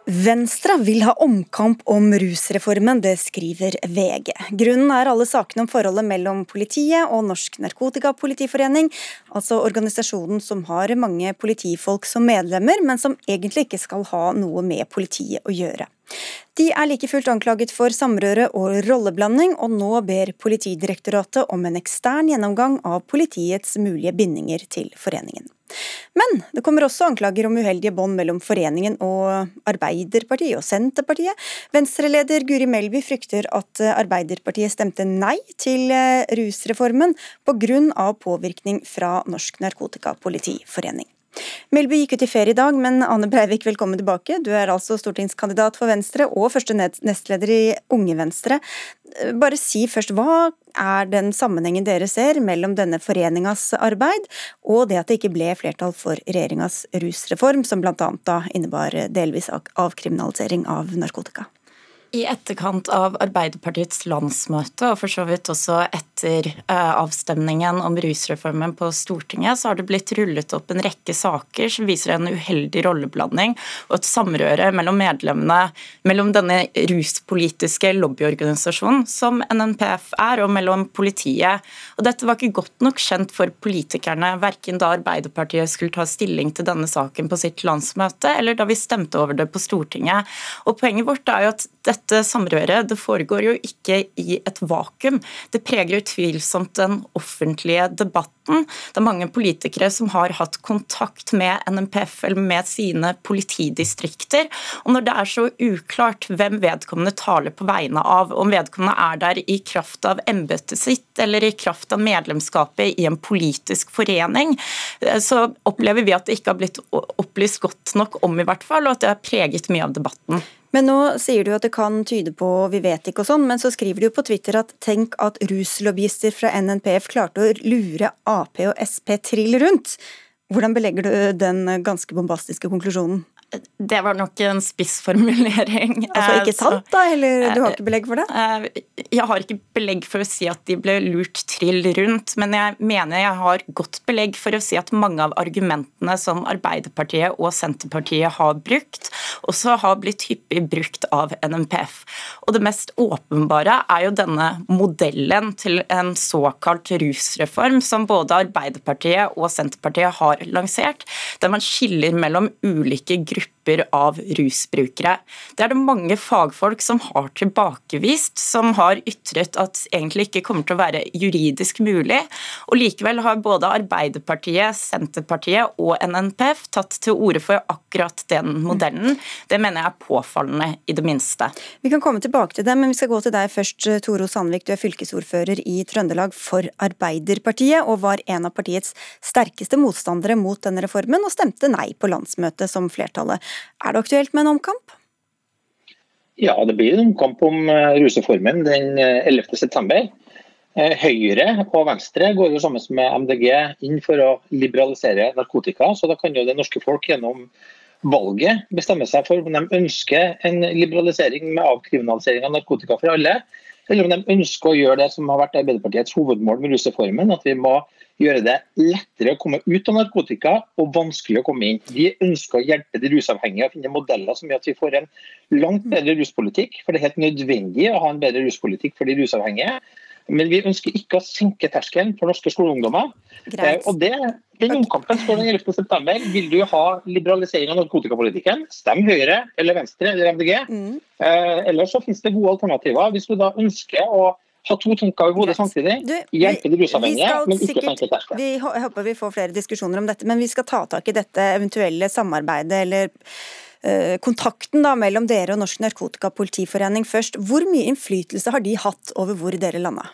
Venstre vil ha omkamp om rusreformen, det skriver VG. Grunnen er alle sakene om forholdet mellom politiet og Norsk Narkotikapolitiforening, altså organisasjonen som har mange politifolk som medlemmer, men som egentlig ikke skal ha noe med politiet å gjøre. De er like fullt anklaget for samrøre og rolleblanding, og nå ber Politidirektoratet om en ekstern gjennomgang av politiets mulige bindinger til foreningen. Men det kommer også anklager om uheldige bånd mellom foreningen og Arbeiderpartiet og Senterpartiet. Venstreleder Guri Melby frykter at Arbeiderpartiet stemte nei til eh, rusreformen pga. påvirkning fra Norsk Narkotikapolitiforening. Melby gikk ut i ferie i dag, men Ane Breivik, velkommen tilbake. Du er altså stortingskandidat for Venstre og første nestleder i Unge Venstre. Bare si først, hva er den sammenhengen dere ser mellom denne foreningas arbeid og det at det ikke ble flertall for regjeringas rusreform, som bl.a. innebar delvis avkriminalisering av narkotika? I etterkant av Arbeiderpartiets landsmøte, og for så vidt også etter eh, avstemningen om rusreformen på Stortinget, så har det blitt rullet opp en rekke saker som viser en uheldig rolleblanding og et samrøre mellom medlemmene mellom denne ruspolitiske lobbyorganisasjonen som NNPF er, og mellom politiet. Og Dette var ikke godt nok kjent for politikerne, verken da Arbeiderpartiet skulle ta stilling til denne saken på sitt landsmøte, eller da vi stemte over det på Stortinget. Og Poenget vårt er jo at dette samrøret det foregår jo ikke i et vakuum. Det preger utvilsomt den offentlige debatten. Det er mange politikere som har hatt kontakt med NMPF eller med sine politidistrikter. Og når det er så uklart hvem vedkommende taler på vegne av, om vedkommende er der i kraft av embetet sitt eller i kraft av medlemskapet i en politisk forening, så opplever vi at det ikke har blitt opplyst godt nok om, i hvert fall, og at det har preget mye av debatten. Men nå sier du at det kan tyde på vi vet ikke og sånn, men så skriver du på Twitter at tenk at ruslobbyister fra NNPF klarte å lure Ap og Sp trill rundt. Hvordan belegger du den ganske bombastiske konklusjonen? Det var nok en spissformulering. Altså ikke sant, da? Eller du har ikke belegg for det? Eh, jeg har ikke belegg for å si at de ble lurt trill rundt, men jeg mener jeg har godt belegg for å si at mange av argumentene som Arbeiderpartiet og Senterpartiet har brukt, også har blitt hyppig brukt av NMPF. Og det mest åpenbare er jo denne modellen til en såkalt rusreform som både Arbeiderpartiet og Senterpartiet har lansert, der man skiller mellom ulike grupper gruppe grupper av rusbrukere. Det er det mange fagfolk som har tilbakevist, som har ytret at egentlig ikke kommer til å være juridisk mulig. Og Likevel har både Arbeiderpartiet, Senterpartiet og NNPF tatt til orde for akkurat den modellen. Det mener jeg er påfallende, i det minste. Vi kan komme tilbake til det, men vi skal gå til deg først, Toro Sandvik. Du er fylkesordfører i Trøndelag for Arbeiderpartiet, og var en av partiets sterkeste motstandere mot denne reformen, og stemte nei på landsmøtet, som flertallet Er det aktuelt med en omkamp? Ja, det blir en omkamp om eh, rusreformen den 11.9. Eh, Høyre og Venstre går jo sammen med MDG inn for å liberalisere narkotika. så Da kan jo det norske folk gjennom valget bestemme seg for om de ønsker en liberalisering med avkriminalisering av narkotika for alle, eller om de ønsker å gjøre det som har vært Arbeiderpartiets hovedmål med rusreformen, at vi må gjøre det lettere å komme ut av narkotika og vanskelig å komme inn. Vi ønsker å hjelpe de rusavhengige å finne modeller som gjør at vi får en langt bedre ruspolitikk. For det er helt nødvendig å ha en bedre ruspolitikk for de rusavhengige. Men vi ønsker ikke å senke terskelen for norske skoleungdommer. Eh, og det, Den omkampen står den 11.9. Vil du ha liberalisering av narkotikapolitikken, stem Høyre eller Venstre eller MDG. Mm. Eh, ellers så finnes det gode alternativer. Hvis du da ønsker å ha to tanker i hodet samtidig. Du, hjelpe de rusavhengige, men ikke senke terskelen. Vi håper vi får flere diskusjoner om dette, men vi skal ta tak i dette eventuelle samarbeidet eller uh, kontakten da, mellom dere og Norsk Narkotikapolitiforening først. Hvor mye innflytelse har de hatt over hvor dere landa?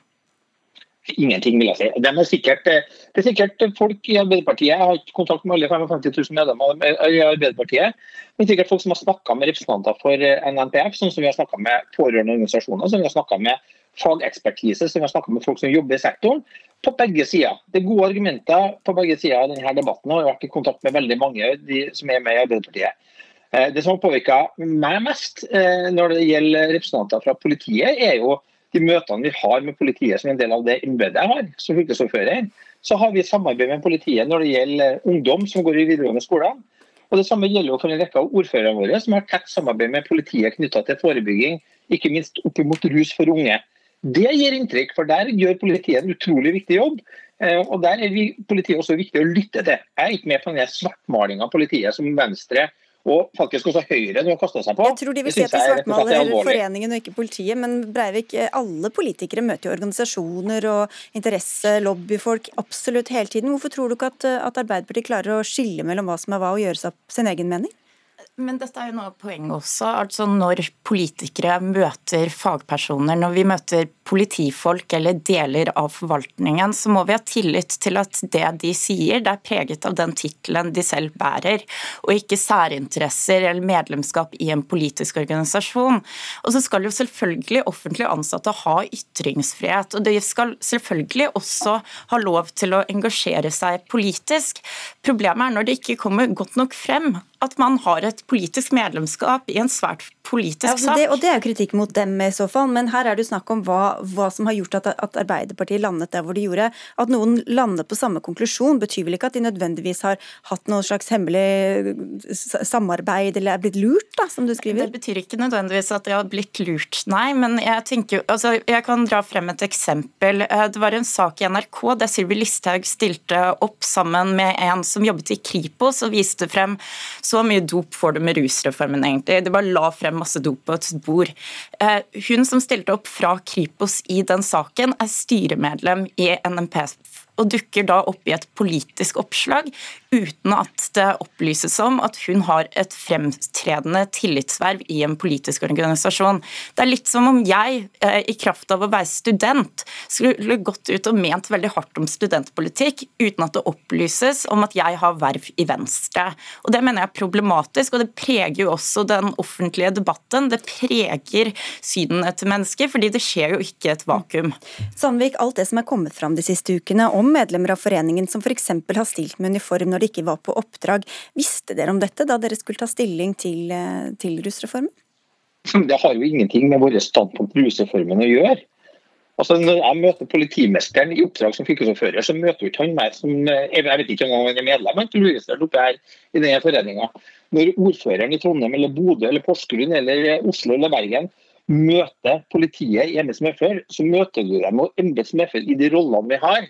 Ingenting, vil jeg si. De er sikkert, eh, det er sikkert folk i Arbeiderpartiet, jeg har ikke kontakt med alle 55 000 medlemmer i Arbeiderpartiet, men sikkert folk som har snakka med representanter for eh, NNPF, sånn som vi har snakka med pårørende organisasjoner, som vi har snakka med fagekspertise, som vi har snakka med folk som jobber i sektoren, på begge sider. Det er gode argumenter på begge sider av denne debatten, og jeg har vært i kontakt med veldig mange de som er med i Arbeiderpartiet. Eh, det som har påvirka meg mest når det gjelder representanter fra politiet, er jo de møtene vi har med politiet som en del av det embetet jeg har som fylkesordfører, så har vi samarbeid med politiet når det gjelder ungdom som går i videregående skoler. Og Det samme gjelder jo for en rekke av ordførerne våre, som har tett samarbeid med politiet knytta til forebygging, ikke minst opp mot rus for unge. Det gir inntrykk, for der gjør politiet en utrolig viktig jobb. Eh, og Der er politiet også viktig å lytte til. Jeg er ikke med på den svartmalinga av politiet som Venstre og faktisk også Høyre nå kasta seg på. Jeg tror de vil si at de svartmaler foreningen og ikke politiet, men Breivik, alle politikere møter jo organisasjoner og interesse, lobbyfolk absolutt hele tiden. Hvorfor tror du ikke at, at Arbeiderpartiet klarer å skille mellom hva som er hva, og gjøre seg opp sin egen mening? Men dette er jo noe av poenget også. altså Når politikere møter fagpersoner, når vi møter politifolk eller deler av forvaltningen, så må vi ha tillit til at det de sier, det er preget av den tittelen de selv bærer, og ikke særinteresser eller medlemskap i en politisk organisasjon. Og så skal jo selvfølgelig offentlig ansatte ha ytringsfrihet, og de skal selvfølgelig også ha lov til å engasjere seg politisk. Problemet er når det ikke kommer godt nok frem at man har et politisk medlemskap i en svært politisk ja, sak. Det, og Det er jo kritikk mot dem i så fall, men her er det jo snakk om hva, hva som har gjort at, at, Arbeiderpartiet landet der hvor de gjorde. At noen lander på samme konklusjon, betyr vel ikke at de nødvendigvis har hatt noe slags hemmelig samarbeid eller er blitt lurt, da, som du skriver? Det betyr ikke nødvendigvis at de har blitt lurt, nei. Men jeg tenker altså, jeg kan dra frem et eksempel. Eh, det var en sak i NRK der Sylvi Listhaug stilte opp sammen med en som jobbet i Kripos og viste frem så mye dop får du med rusreformen, egentlig. Det bare la frem masse dop på et bord. Eh, hun som stilte opp fra Kripos i den saken, er styremedlem i NMP og dukker da opp i et politisk oppslag uten at det opplyses om at hun har et fremtredende tillitsverv i en politisk organisasjon. Det er litt som om jeg, eh, i kraft av å være student, skulle gått ut og ment veldig hardt om studentpolitikk uten at det opplyses om at jeg har verv i Venstre. Og Det mener jeg er problematisk, og det preger jo også den offentlige debatten. Det preger synene til mennesker, fordi det skjer jo ikke et vakuum. Sandvik, alt det som er kommet fram de siste ukene om medlemmer av foreningen som f.eks. har stilt med uniform når de ikke var på oppdrag. Visste dere om dette da dere skulle ta stilling til, eh, til rusreformen? Det har jo ingenting med våre standpunkt rusreformen å gjøre. Altså, når jeg møter politimesteren i oppdrag som fylkesordfører, så møter ikke han meg som eh, Jeg vet ikke om han er medlem, men registrert oppe her i denne foreninga. Når ordføreren i Trondheim eller Bodø eller Porsgrunn eller Oslo eller Bergen møter politiet i embets medfør, så møter du dem og embets medfør i de rollene vi har.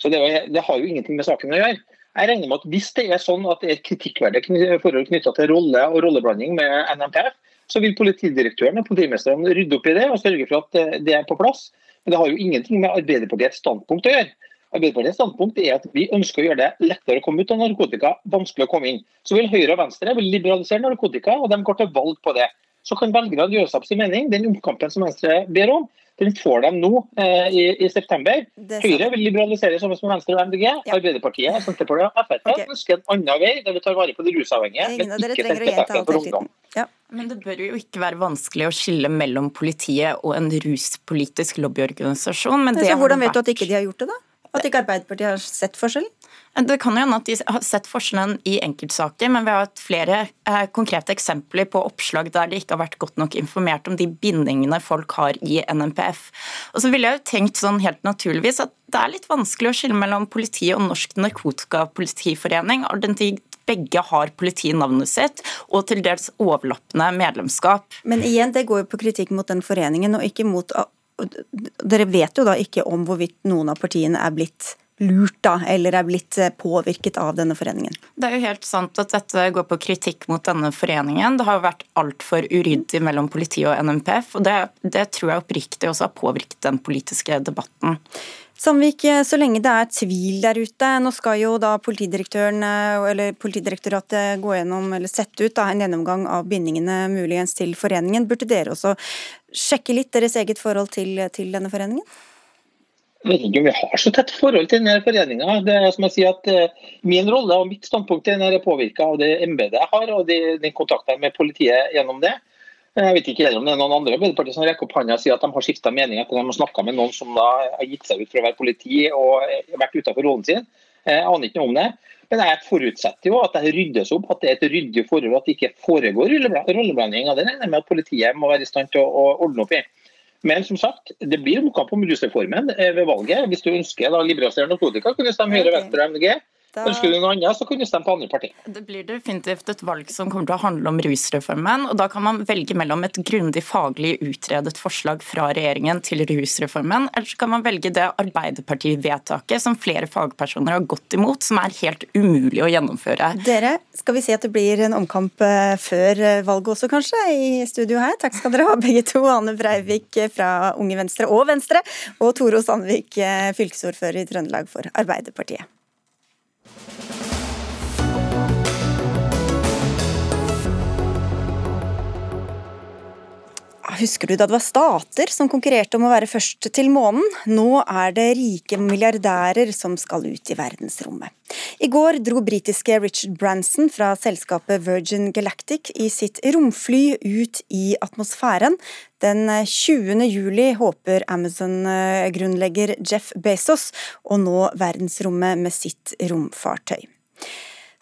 Så det, det, har jo ingenting med saken å gjøre. Jeg regner med at Hvis det er sånn at det er kritikkverdige kritikkverdig forhold knytta til rolle og rolleblanding med NMPF, så vil politidirektøren og politimesteren rydde opp i det og sørge for at det er på plass. Men det har jo ingenting med Arbeiderpartiets standpunkt å gjøre. Arbeiderpartiets standpunkt er at vi ønsker å gjøre det lettere å komme ut av narkotika, vanskelig å komme inn. Så vil Høyre og Venstre vil liberalisere narkotika, og de går til valg på det. Så kan velgerne gjøre seg opp sin mening. Den omkampen som Venstre ber om, Den får de nå eh, i, i, september. Høyre vil liberalisere sammen med Venstre og MDG. Ja. Arbeiderpartiet, Senterpartiet og Frp okay. ønsker en annen vei der vi tar vare på de rusavhengige, men ikke effekten for ungdom. Ja. Men det bør jo ikke være vanskelig å skille mellom politiet og en ruspolitisk lobbyorganisasjon. Men det så hvordan vet du at ikke de har gjort det, da? At ikke Arbeiderpartiet har sett forskjellen? Det kan jo hende at de har sett forskjellen i enkeltsaker, men vi har hatt flere eh, konkrete eksempler på oppslag der de ikke har vært godt nok informert om de bindingene folk har i NMPF. Og så ville jeg jo tenkt sånn helt naturligvis at det er litt vanskelig å skille mellom politiet og Norsk Narkotikapolitiforening, all den tid begge har politinavnet sitt, og til dels overlappende medlemskap. Men igjen, det går jo på kritikk mot den foreningen, og ikke mot Dere vet jo da ikke om hvorvidt noen av partiene er blitt lurt da, eller er blitt eh, påvirket av denne foreningen? Det er jo helt sant at dette går på kritikk mot denne foreningen. Det har vært altfor uryddig mellom politi og NMPF, og det, det tror jeg oppriktig også har påvirket den politiske debatten. Sandvik, eh, så lenge det er tvil der ute, nå skal jo da politidirektøren eh, eller Politidirektoratet gå gjennom, eller sette ut da, en gjennomgang av bindingene muligens til foreningen. Burde dere også sjekke litt deres eget forhold til, til denne foreningen? Jeg vet ikke om vi har så tett forhold til denne foreninga. Uh, Min rolle og mitt standpunkt er påvirka av det embetet jeg har og de, den kontakten med politiet gjennom det. Jeg vet ikke om det er noen andre Arbeiderpartiet som rekker opp hånda og sier at de har skifta mening etter at de har snakka med noen som har gitt seg ut for å være politi og vært utenfor rollen sin. Jeg aner ikke noe om det. Men jeg forutsetter jo at det ryddes opp, at det er et ryddig forhold, at det ikke foregår rolleblanding. Det regner jeg med at politiet må være i stand til å ordne opp i. Men som sagt, det blir omkamp om rusreformen eh, ved valget. Hvis du ønsker da liberalisere narkotika, kunne stemme Høyre, Venstre og MDG. Da... Ønsker du noe annet, så kan du stemme på andre partier. Det blir definitivt et valg som kommer til å handle om rusreformen. og Da kan man velge mellom et grundig faglig utredet forslag fra regjeringen til rusreformen, eller så kan man velge det Arbeiderparti-vedtaket som flere fagpersoner har gått imot, som er helt umulig å gjennomføre. Dere, skal vi si at det blir en omkamp eh, før eh, valget også, kanskje, i studio her? Takk skal dere ha, begge to. Ane Breivik fra Unge Venstre og Venstre, og Toro Sandvik, eh, fylkesordfører i Trøndelag for Arbeiderpartiet. Husker du da det var stater som konkurrerte om å være først til månen? Nå er det rike milliardærer som skal ut i verdensrommet. I går dro britiske Richard Branson fra selskapet Virgin Galactic i sitt romfly ut i atmosfæren. Den 20. juli håper Amazon-grunnlegger Jeff Bezos å nå verdensrommet med sitt romfartøy.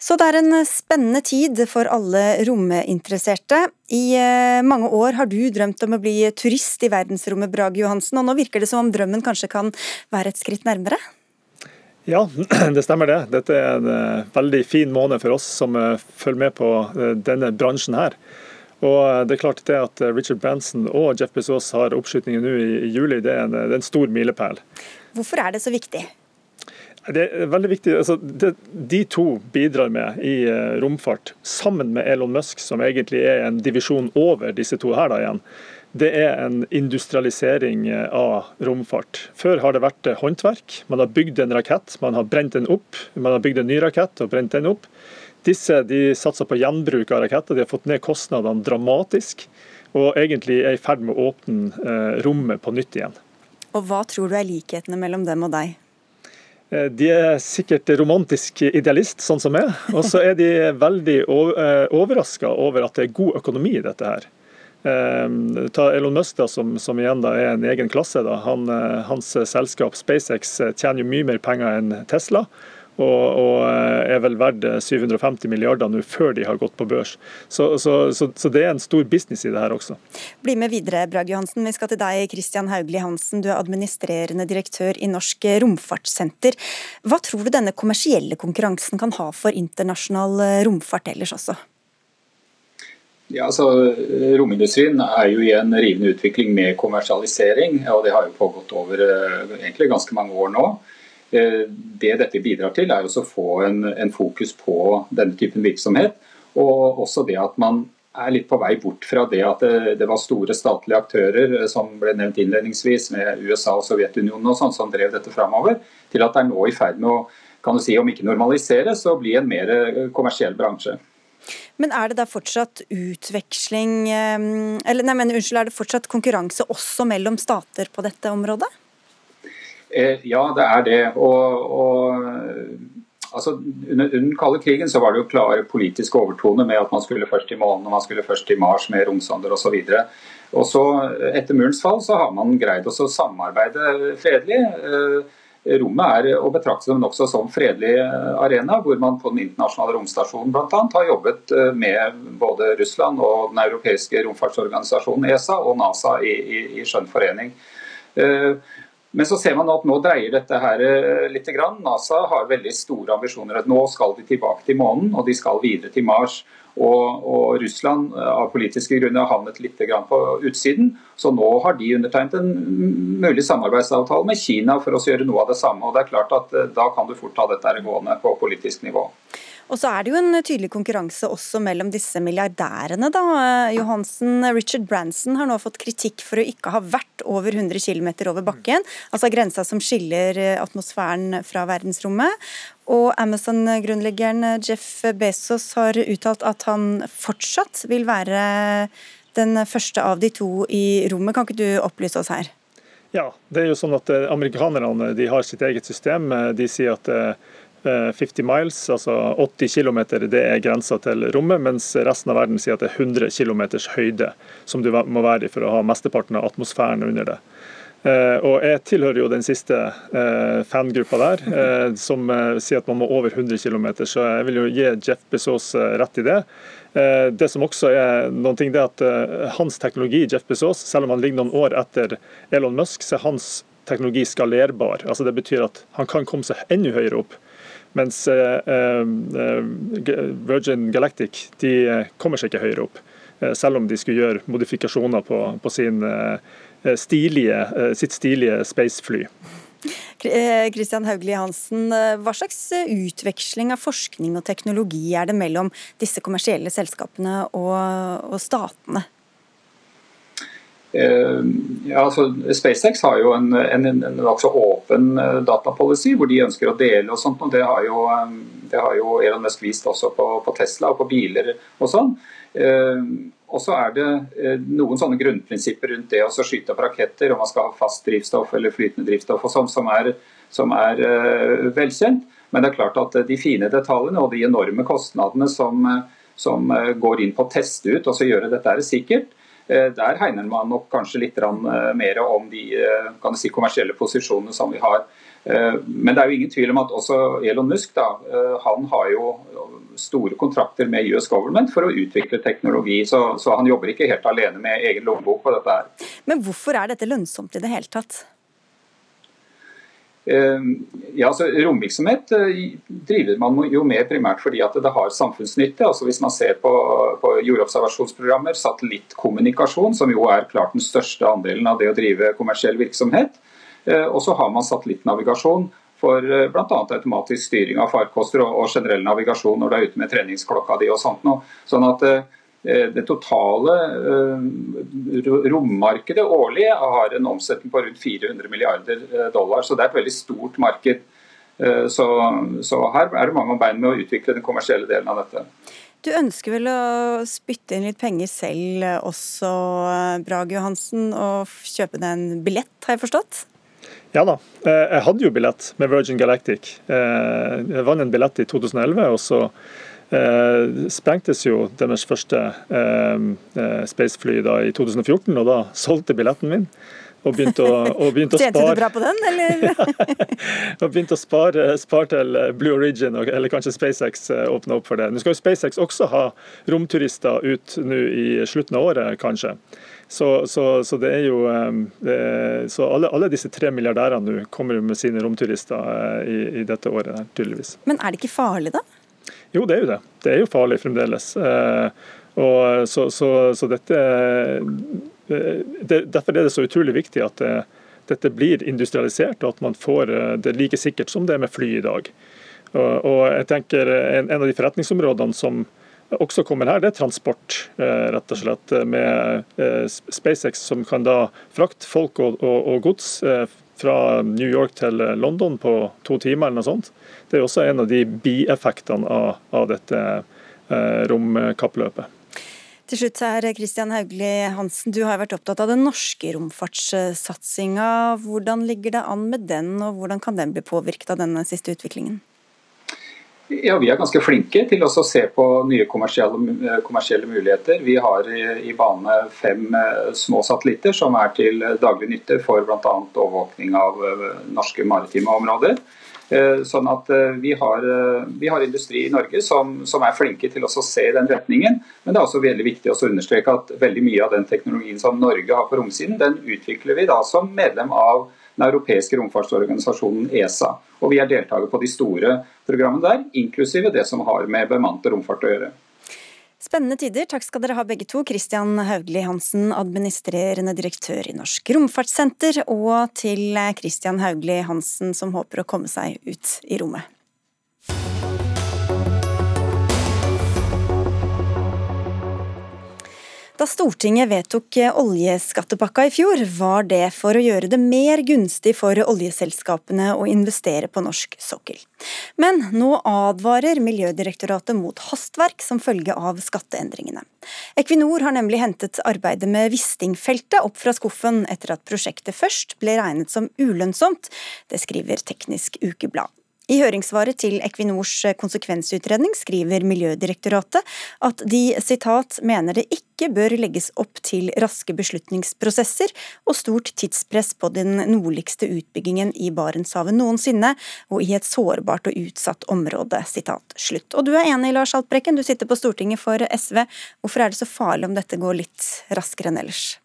Så det er en spennende tid for alle rominteresserte. I eh, mange år har du drømt om å bli turist i verdensrommet, Brage Johansen, og nå virker det som om drømmen kanskje kan være et skritt nærmere? Ja, det stemmer det. Dette er en eh, veldig fin måned for oss som eh, følger med på denne bransjen her. Og det er klart det At Richard Branson og Jeff Bezos har oppskytingen nå i juli, det er en, det er en stor milepæl. Hvorfor er det så viktig? Det er veldig viktig. Altså, det, de to bidrar med i uh, romfart, sammen med Elon Musk, som egentlig er en divisjon over disse to her da igjen. Det er en industrialisering eh, av romfart. Før har det vært eh, håndverk. Man har bygd en rakett, man har brent den opp. Man har bygd en ny rakett og brent den opp. Disse de satser på gjenbruk av raketter. De har fått ned kostnadene dramatisk. Og egentlig er i ferd med å åpne rommet på nytt igjen. Og Hva tror du er likhetene mellom dem og deg? Eh, de er sikkert romantisk idealist, sånn som meg. Og så er de veldig eh, overraska over at det er god økonomi i dette her. Eh, ta Elon Musk, da, som, som igjen da er en egen klasse. Da. Han, hans selskap SpaceX tjener jo mye mer penger enn Tesla og, og, er vel verdt 750 milliarder nå før de har gått på børs. Så, så, så, så, det er en stor business i det her også. Bli med videre, Brage Johansen. Vi skal til deg, Christian Haugli Hansen. Du er administrerende direktør i Norsk Romfartssenter. Hva tror du denne kommersielle konkurransen kan ha for internasjonal eh, romfart ellers også? Ja, altså, Romindustrien er jo i en rivende utvikling med kommersialisering, og det har jo pågått over eh, egentlig ganske mange år nå. Eh, det dette bidrar til, er å få en, en, fokus på denne typen virksomhet. Og også det at man er litt på vei bort fra det at det, det var store statlige aktører eh, som ble nevnt innledningsvis, med USA og Sovjetunionen og sånn, som drev dette framover, til at det er nå i ferd med å kan du si, om ikke normalisere, så bli en mer eh, kommersiell bransje. Men er det da fortsatt utveksling Eller nei, men unnskyld, er det fortsatt konkurranse også mellom stater på dette området? Ja, det er det. Og, og altså, under, den kalde krigen så var det jo klare politiske overtoner med at man skulle først i månen man skulle først i Mars med romsonder osv. Og så Etter murens fall så har man greid å samarbeide fredelig. Rommet er å betrakte som nokså som fredelig arena, hvor man på den internasjonale romstasjonen bl.a. har jobbet med både Russland og den europeiske romfartsorganisasjonen ESA og NASA i, i, i skjønn forening. Men så ser man at nå dreier dette her litt litt. NASA har veldig store ambisjoner. at Nå skal de tilbake til månen, og de skal videre til Mars. Og, og Russland eh, av politiske grunner har havnet litt på utsiden. Så nå har de undertegnet en mulig samarbeidsavtale med Kina for å gjøre noe av det samme. og det er klart at eh, Da kan du fort ta dette gående på politisk nivå. Og så er det jo en tydelig konkurranse også mellom disse milliardærene, da. Johansen, Richard Branson har nå fått kritikk for å ikke ha vært over 100 km over bakken, altså grensa som skiller atmosfæren fra verdensrommet. Og Amazon-grunnleggeren Jeff Bezos har uttalt at han fortsatt vil være den første av de to i rommet. Kan ikke du opplyse oss her? Ja, det er jo sånn at eh, Amerikanerne de har sitt eget system. De sier at eh, 50 eh, miles, altså 80 km, det er grensa til rommet, mens resten av verden sier at det er 100 km høyde som du må være i for å ha mesteparten av atmosfæren under det. Eh, og Jeg tilhører jo den siste eh, fangruppa der, som sier at man må over 100 km, så jeg vil jo gi Jeff Bezos rett i det. Det som også er noen ting, det er at hans teknologi, Jeff Bezos, selv om han ligger noen år etter Elon Musk, så er hans teknologi skalerbar. Altså Det betyr at han kan komme seg enda høyere opp. Mens eh, eh, Virgin Galactic de kommer seg ikke høyere opp, eh, selv om de skulle gjøre modifikasjoner på, på sin stilige, sitt stilige spacefly. Kristian Hauglie Hansen, hva slags utveksling av forskning og teknologi er det mellom disse kommersielle selskapene og, og statene? Eh, ja, altså SpaceX har jo en, en, en nokså åpen eh, datapolicy hvor de ønsker å dele og sånt. og Det har jo, eh, det har jo Elon Musk vist også på, på, Tesla og på biler og sånn. Og så er det noen sånne grunnprinsipper rundt det å skyte opp raketter, om man skal ha fast drivstoff eller flytende drivstoff og sånn, som er, som er velkjent. Men det er klart at de fine detaljene og de enorme kostnadene som, som går inn på å teste ut og så gjøre dette er sikkert, der hegner man nok kanskje litt eh, mer om de eh, si, kommersielle posisjonene som vi har. Men det er jo ingen tvil om at også Elon Musk da, han har jo store kontrakter med US Government for å utvikle teknologi. Så, så han jobber ikke helt alene med egen lommebok på dette. her. Men hvorfor er dette lønnsomt i det hele tatt? Ehm, ja, så Romvirksomhet eh, driver man jo med primært fordi at det har samfunnsnytte. altså Hvis man ser på, på jordobservasjonsprogrammer, satellittkommunikasjon, som jo er klart den største andelen av det å drive kommersiell virksomhet. Eh, og så har man satellittnavigasjon for eh, bl.a. automatisk styring av farkoster og, og generell navigasjon når du er ute med treningsklokka di og sånt noe. Sånn at det totale eh, rommarkedet årlig har en omsetning på rundt 400 milliarder eh, dollar. Så det er et veldig stort marked. Så, så her er det mange om bein med å utvikle den kommersielle delen av dette. Du ønsker vel å spytte inn litt penger selv også, Brage Johansen, og kjøpe deg en billett, har jeg forstått? Ja da, jeg hadde jo billett med Virgin Galactic. Jeg vant en billett i 2011, og så eh, sprengtes jo deres første eh, eh spacefly da i 2014, og da solgte billetten min. Og begynte å, og begynte å spare Tjente du bra på den, eller? og begynte å spare, spare, til Blue Origin, eller kanskje SpaceX eh, åpna opp for det. Nå skal jo SpaceX også ha romturister ut nå i slutten av året, kanskje. Så, så, så, det er jo eh, så alle, alle, disse tre milliardærene nå kommer med sine romturister i, i dette året, tydeligvis. Men er det ikke farlig, da? Jo, det er jo det. Det er jo farlig fremdeles. Eh, og så, så, så dette eh, det, Derfor er det så utrolig viktig at det, dette blir industrialisert, og at man får eh, det like sikkert som det er med fly i dag. Og, og jeg tenker en, en, av de forretningsområdene som også kommer her, det er transport, rett og slett. Med SpaceX som kan da frakte folk og, og, og gods fra New York til London på to timer eller noe sånt. Det er også en av de bieffektene av, av dette romkappløpet. Til slutt her, Kristian Haugli Hansen, du har vært opptatt av den norske romfartssatsinga. Hvordan ligger det an med den, og hvordan kan den bli påvirket av denne siste utviklingen? Ja, Vi er ganske flinke til å se på nye kommersielle, kommersielle muligheter. Vi har i, i, bane fem eh, små satellitter som er til daglig nytte for bl.a. overvåkning av eh, norske maritime områder. Eh, sånn at vi har, vi har industri i Norge som, som, er flinke til å se den retningen. Men det er også veldig viktig å understreke at veldig mye av den teknologien som Norge har på romsiden, den utvikler vi da som medlem av den europeiske romfartsorganisasjonen ESA. Og vi er deltakere på de store programmene der, inklusive det som har med bemannet romfart å gjøre. Spennende tider. Takk skal dere ha begge to. Kristian Haugli Hansen, administrerende direktør i Norsk Romfartssenter, og til Kristian Haugli Hansen, som håper å komme seg ut i rommet. Da Stortinget vedtok oljeskattepakka i fjor, var det for å gjøre det mer gunstig for oljeselskapene å investere på norsk sokkel. Men nå advarer Miljødirektoratet mot hastverk som følge av skatteendringene. Equinor har nemlig hentet arbeidet med Wisting-feltet opp fra skuffen etter at prosjektet først ble regnet som ulønnsomt. Det skriver Teknisk Ukeblad. I høringssvaret til Equinors konsekvensutredning skriver Miljødirektoratet at de citat, mener det ikke bør legges opp til raske beslutningsprosesser og stort tidspress på den nordligste utbyggingen i Barentshavet noensinne, og i et sårbart og utsatt område. Citat, slutt. Og du er enig, Lars Haltbrekken, du sitter på Stortinget for SV. Hvorfor er det så farlig om dette går litt raskere enn ellers?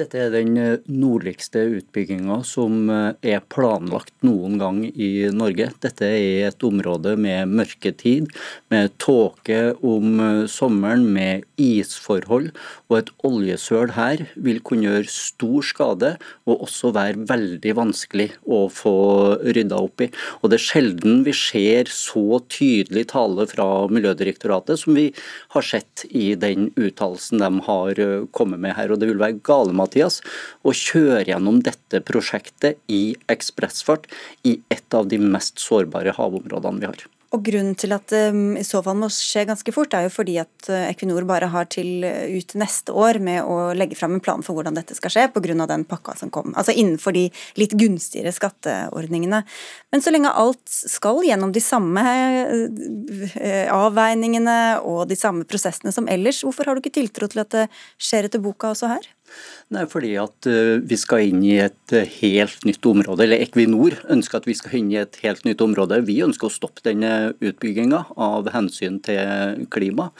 Dette er den eh, nordligste utbygginga som eh, er planlagt noen gang i Norge. Dette er et område med mørketid, med tåke om eh, sommeren, med isforhold. Og et oljesøl her vil kunne gjøre stor skade, og også være veldig vanskelig å få rydda opp i. Og det er sjelden vi ser så tydelig tale fra Miljødirektoratet som vi har sett i den uttalelsen de har kommet med her. Og det vil være gale Mathias, å kjøre gjennom dette prosjektet i ekspressfart i et av de mest sårbare havområdene vi har. Og Grunnen til at det um, i så fall må skje ganske fort, er jo fordi at uh, Equinor bare har til uh, ut neste år med å legge fram en plan for hvordan dette skal skje, pga. den pakka som kom. Altså innenfor de litt gunstigere skatteordningene. Men så lenge alt skal gjennom de samme avveiningene og de samme prosessene som ellers, hvorfor har du ikke tiltro til at det skjer etter boka også her? Nei, fordi at eh, vi skal inn i et eh, helt nytt område. Eller Equinor ønsker at vi skal inn i et helt nytt område. Vi ønsker å stoppe denne utbygginga av hensyn til klima.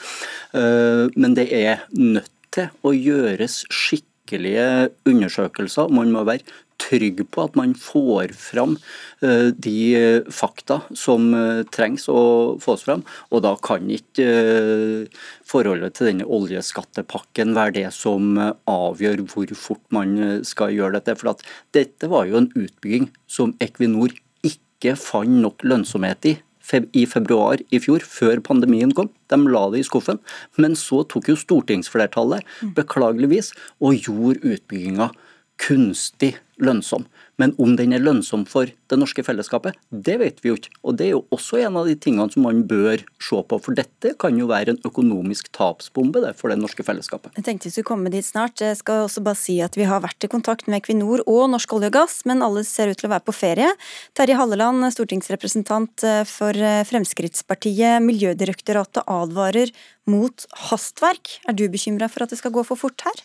Eh, men det er nødt til å gjøres skikkelige undersøkelser. Man må være trygg på at man får fram eh, de fakta som eh, trengs å fås fram. Og da kan ikke eh, forholdet til denne oljeskattepakken være det som avgjør hvor fort man skal gjøre dette. For dette var jo en utbygging som Equinor ikke fant nok lønnsomhet i i februar i fjor, før pandemien kom. De la det i skuffen. Men så tok jo stortingsflertallet, mm. beklageligvis, og gjorde utbygginga kunstig lønnsom. Men om den er lønnsom for det norske fellesskapet, det vet vi jo ikke. Og Det er jo også en av de tingene som man bør se på. For dette kan jo være en økonomisk tapsbombe det, for det norske fellesskapet. Jeg tenkte vi skulle komme dit snart. Jeg skal også bare si at Vi har vært i kontakt med Equinor og Norsk olje og gass, men alle ser ut til å være på ferie. Terje Halleland, stortingsrepresentant eh, for eh, Fremskrittspartiet. Miljødirektoratet advarer mot hastverk. Er du bekymra for at det skal gå for fort her?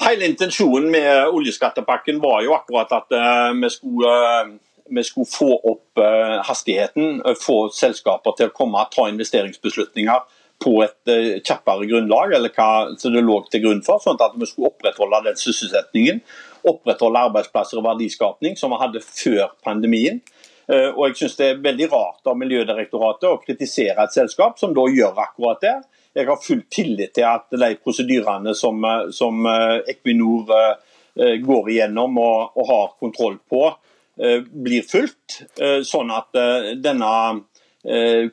Hele intensjonen med oljeskattepakken var jo akkurat at uh, vi, skulle, uh, vi, skulle, få opp uh, hastigheten. Få selskaper til å komme og ta investeringsbeslutninger på et kjappere grunnlag, eller hva som det lå til grunn for. Sånn at vi skulle opprettholde den sysselsettingen. Opprettholde arbeidsplasser og verdiskapning som vi hadde før pandemien. Og jeg synes Det er veldig rart av Miljødirektoratet å kritisere et selskap som da gjør akkurat det jeg har full tillit til at de prosedyrene som, eh, som eh, Equinor eh, går igjennom og, og, har kontroll på, blir fulgt. Sånn at denne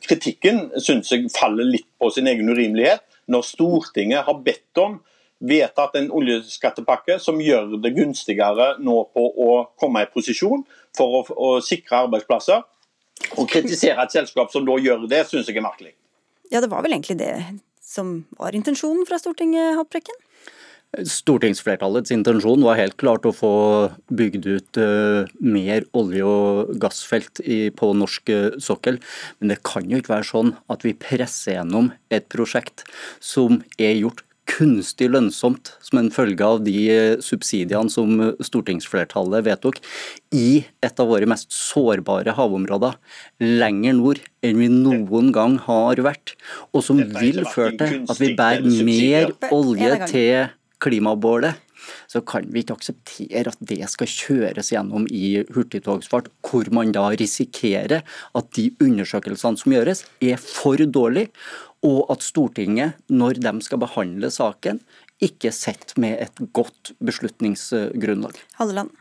kritikken syns jeg faller litt på sin egen urimelighet. Når Stortinget har bedt om vedtatt en oljeskattepakke som gjør det gunstigere nå på å komme i posisjon for å, å sikre arbeidsplasser. Å kritisere et selskap som da gjør det, syns jeg er merkelig. Ja, det var vel egentlig det som var intensjonen fra Stortinget, Haltbrekken? Stortingsflertallets intensjon var helt klart å få bygd ut uh, mer olje- og gassfelt på norsk uh, sokkel. Men det kan jo ikke være sånn at vi presser gjennom et prosjekt som er gjort kunstig lønnsomt som en følge av de uh, subsidiene som stortingsflertallet vedtok, i et av våre mest sårbare havområder, lenger nord enn vi noen gang har vært, og som vil føre til at vi bærer mer olje til klimabålet, så kan vi ikke akseptere at det skal kjøres gjennom i hurtigtogsfart, hvor man da risikerer at de undersøkelsene som gjøres, er for dårlige, og at Stortinget, når de skal behandle saken, ikke sitter med et godt beslutningsgrunnlag. Halleland.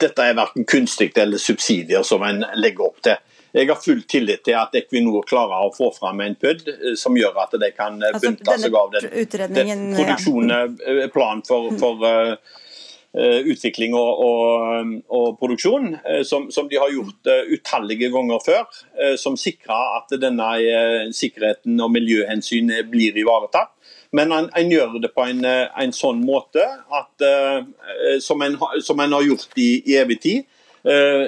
Dette er verken kunstig eller subsidier som en legger opp til. Jeg har full tillit til at Equinor klarer å få fram en PUD eh, som gjør at de kan eh, altså, benytte seg av den, den produksjonen, ja. plan for, for uh, utvikling og, og, og produksjon, uh, som, som, de har gjort utallige ganger før. som sikrer at denne sikkerheten og miljøhensyn blir ivaretatt. Men en, en, gjør det på en, en sånn måte at, som, en, som en har gjort i, i evig tid Eh,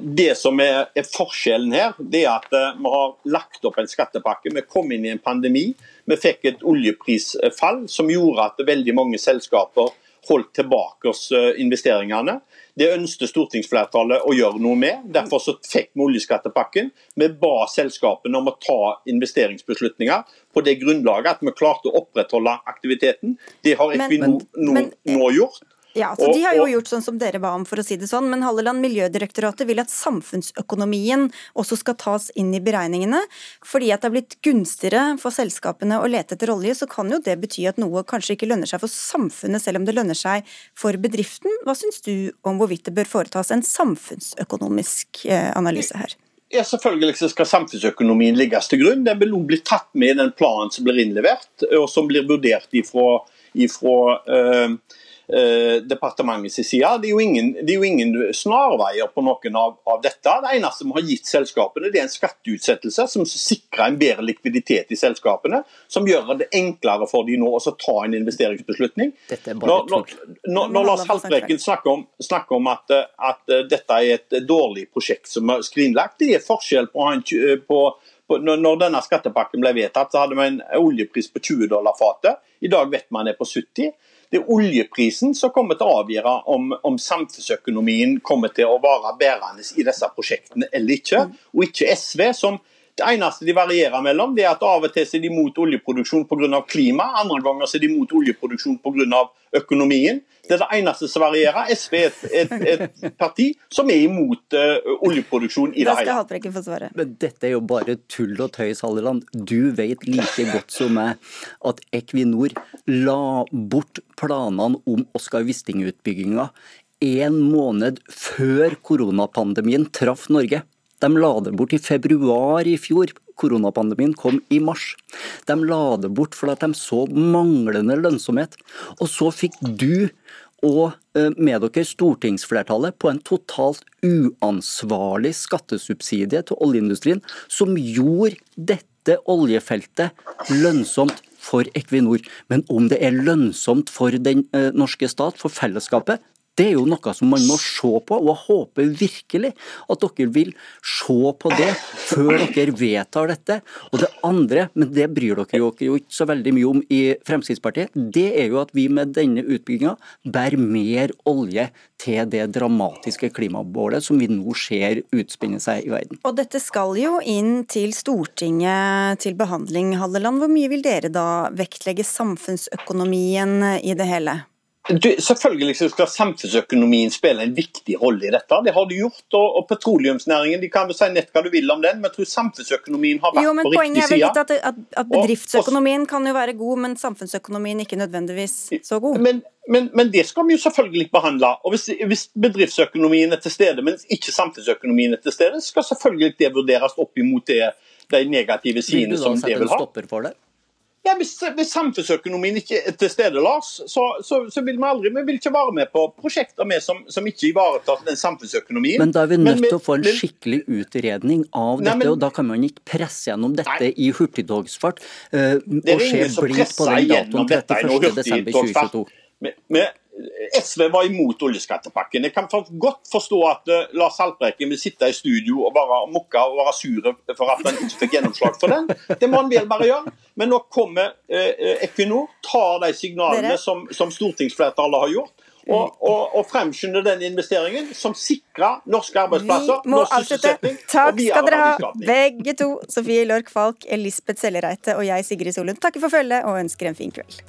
det som er, er, forskjellen her, det er at eh, vi har lagt opp en skattepakke. Vi kom inn i en pandemi. Vi fikk et oljeprisfall som gjorde at veldig mange selskaper holdt tilbake oss eh, investeringene. Det ønsket stortingsflertallet å gjøre noe med. Derfor så fikk vi oljeskattepakken. Vi ba selskapene om å ta investeringsbeslutninger på det grunnlaget at vi klarte å opprettholde aktiviteten. Det har Equinor nå, nå gjort. Ja, så De har jo gjort sånn som dere ba om, for å si det sånn. Men Halleland, Miljødirektoratet vil at samfunnsøkonomien også skal tas inn i beregningene. Fordi at det er blitt gunstigere for selskapene å lete etter olje, så kan jo det bety at noe kanskje ikke lønner seg for samfunnet, selv om det lønner seg for bedriften. Hva syns du om hvorvidt det bør foretas en samfunnsøkonomisk eh, analyse her? Ja, Selvfølgelig skal samfunnsøkonomien ligges til grunn. Den vil også bli tatt med i den planen som blir innlevert, og som blir vurdert ifra, ifra øh, eh, departementets side. Det er, jo ingen, det er jo ingen snarveier på noen av, av, dette. Det eneste vi har gitt selskapene, det er en skatteutsettelse som sikrer en bedre likviditet i selskapene. Som gjør det enklere for de nå å ta en investeringsbeslutning. Når, når, når, når Lars Haltbrekken snakker om, snakker om at, at, dette er et dårlig prosjekt som er skrinlagt, det er forskjell på, på når denne skattepakken ble vedtatt, så hadde vi en oljepris på 20 dollar fatet. I dag vet man det er på 70. Det er oljeprisen som kommer til å avgjøre om, om samfunnsøkonomien kommer til å være bærende i disse prosjektene eller ikke, og ikke SV. som det eneste de varierer mellom, det er at av og til er de mot oljeproduksjon pga. klima, andre ganger er de mot oljeproduksjon pga. økonomien. Det er det eneste som varierer. SV er et, et, et parti som er imot uh, oljeproduksjon i det hele. Men dette er jo bare tull og tøys, Halleland. Du vet like godt som meg at Equinor la bort planene om Oskar Wisting-utbygginga en måned før koronapandemien traff Norge. De la det bort i februar i fjor. Koronapandemien kom i mars. De la det bort fordi de så manglende lønnsomhet. Og så fikk du og eh, med dere stortingsflertallet på en totalt uansvarlig skattesubsidie til oljeindustrien, som gjorde dette oljefeltet lønnsomt for Equinor. Men om det er lønnsomt for den eh, norske stat, for fellesskapet, det er jo noe som man må se på, og jeg håper virkelig at dere vil se på det før dere vedtar dette. Og det andre, men det bryr dere jo ikke så veldig mye om i Fremskrittspartiet, det er jo at vi med denne utbygginga bærer mer olje til det dramatiske klimabålet som vi nå ser utspinne seg i verden. Og dette skal jo inn til Stortinget til behandling, Halleland. Hvor mye vil dere da vektlegge samfunnsøkonomien i det hele? Du, selvfølgelig skal samfunnsøkonomien spille en viktig rolle i dette. Det har de gjort. Og, og petroleumsnæringen de kan vel si nett hva du vil om den, men jeg tror samfunnsøkonomien har vært jo, på riktig side. Poenget er vel at, at, at bedriftsøkonomien og, kan jo være god, men samfunnsøkonomien ikke nødvendigvis så god. Men, men, men det skal vi jo selvfølgelig behandle. og hvis, hvis, bedriftsøkonomien er til stede, men ikke samfunnsøkonomien er til stede, skal selvfølgelig det vurderes opp imot det, de negative sidene som det vil ha. Vil du da sette en stopper for det? Ja, hvis, hvis, samfunnsøkonomien ikke er til stede, Lars, så, så, så, vil vi aldri vi vil ikke være med på prosjekter med som, som, ikke ivaretar den samfunnsøkonomien. Men da er vi nødt til å få en skikkelig utredning av dette, men, og da kan man ikke presse gjennom dette nei, i hurtigtogsfart uh, og presser gjennom på den noe 31.12.2022. SV var imot oljeskattepakken. Jeg kan godt forstå at uh, Lars Haltbrekken vil sitte i studio og bare mukke og være sur for at han ikke fikk gjennomslag for den. Det må han vel bare gjøre. Men nå kommer uh, Equinor, tar de signalene som, som, stortingsflertallet har gjort. Og, og, og fremskynde den investeringen som sikrer norske arbeidsplasser, norsk sysselsetting Takk skal dere ha, begge to. Sofie Lork Falk, Elisabeth Sellereite og jeg, Sigrid Solund, takker for følget og ønsker en fin kveld.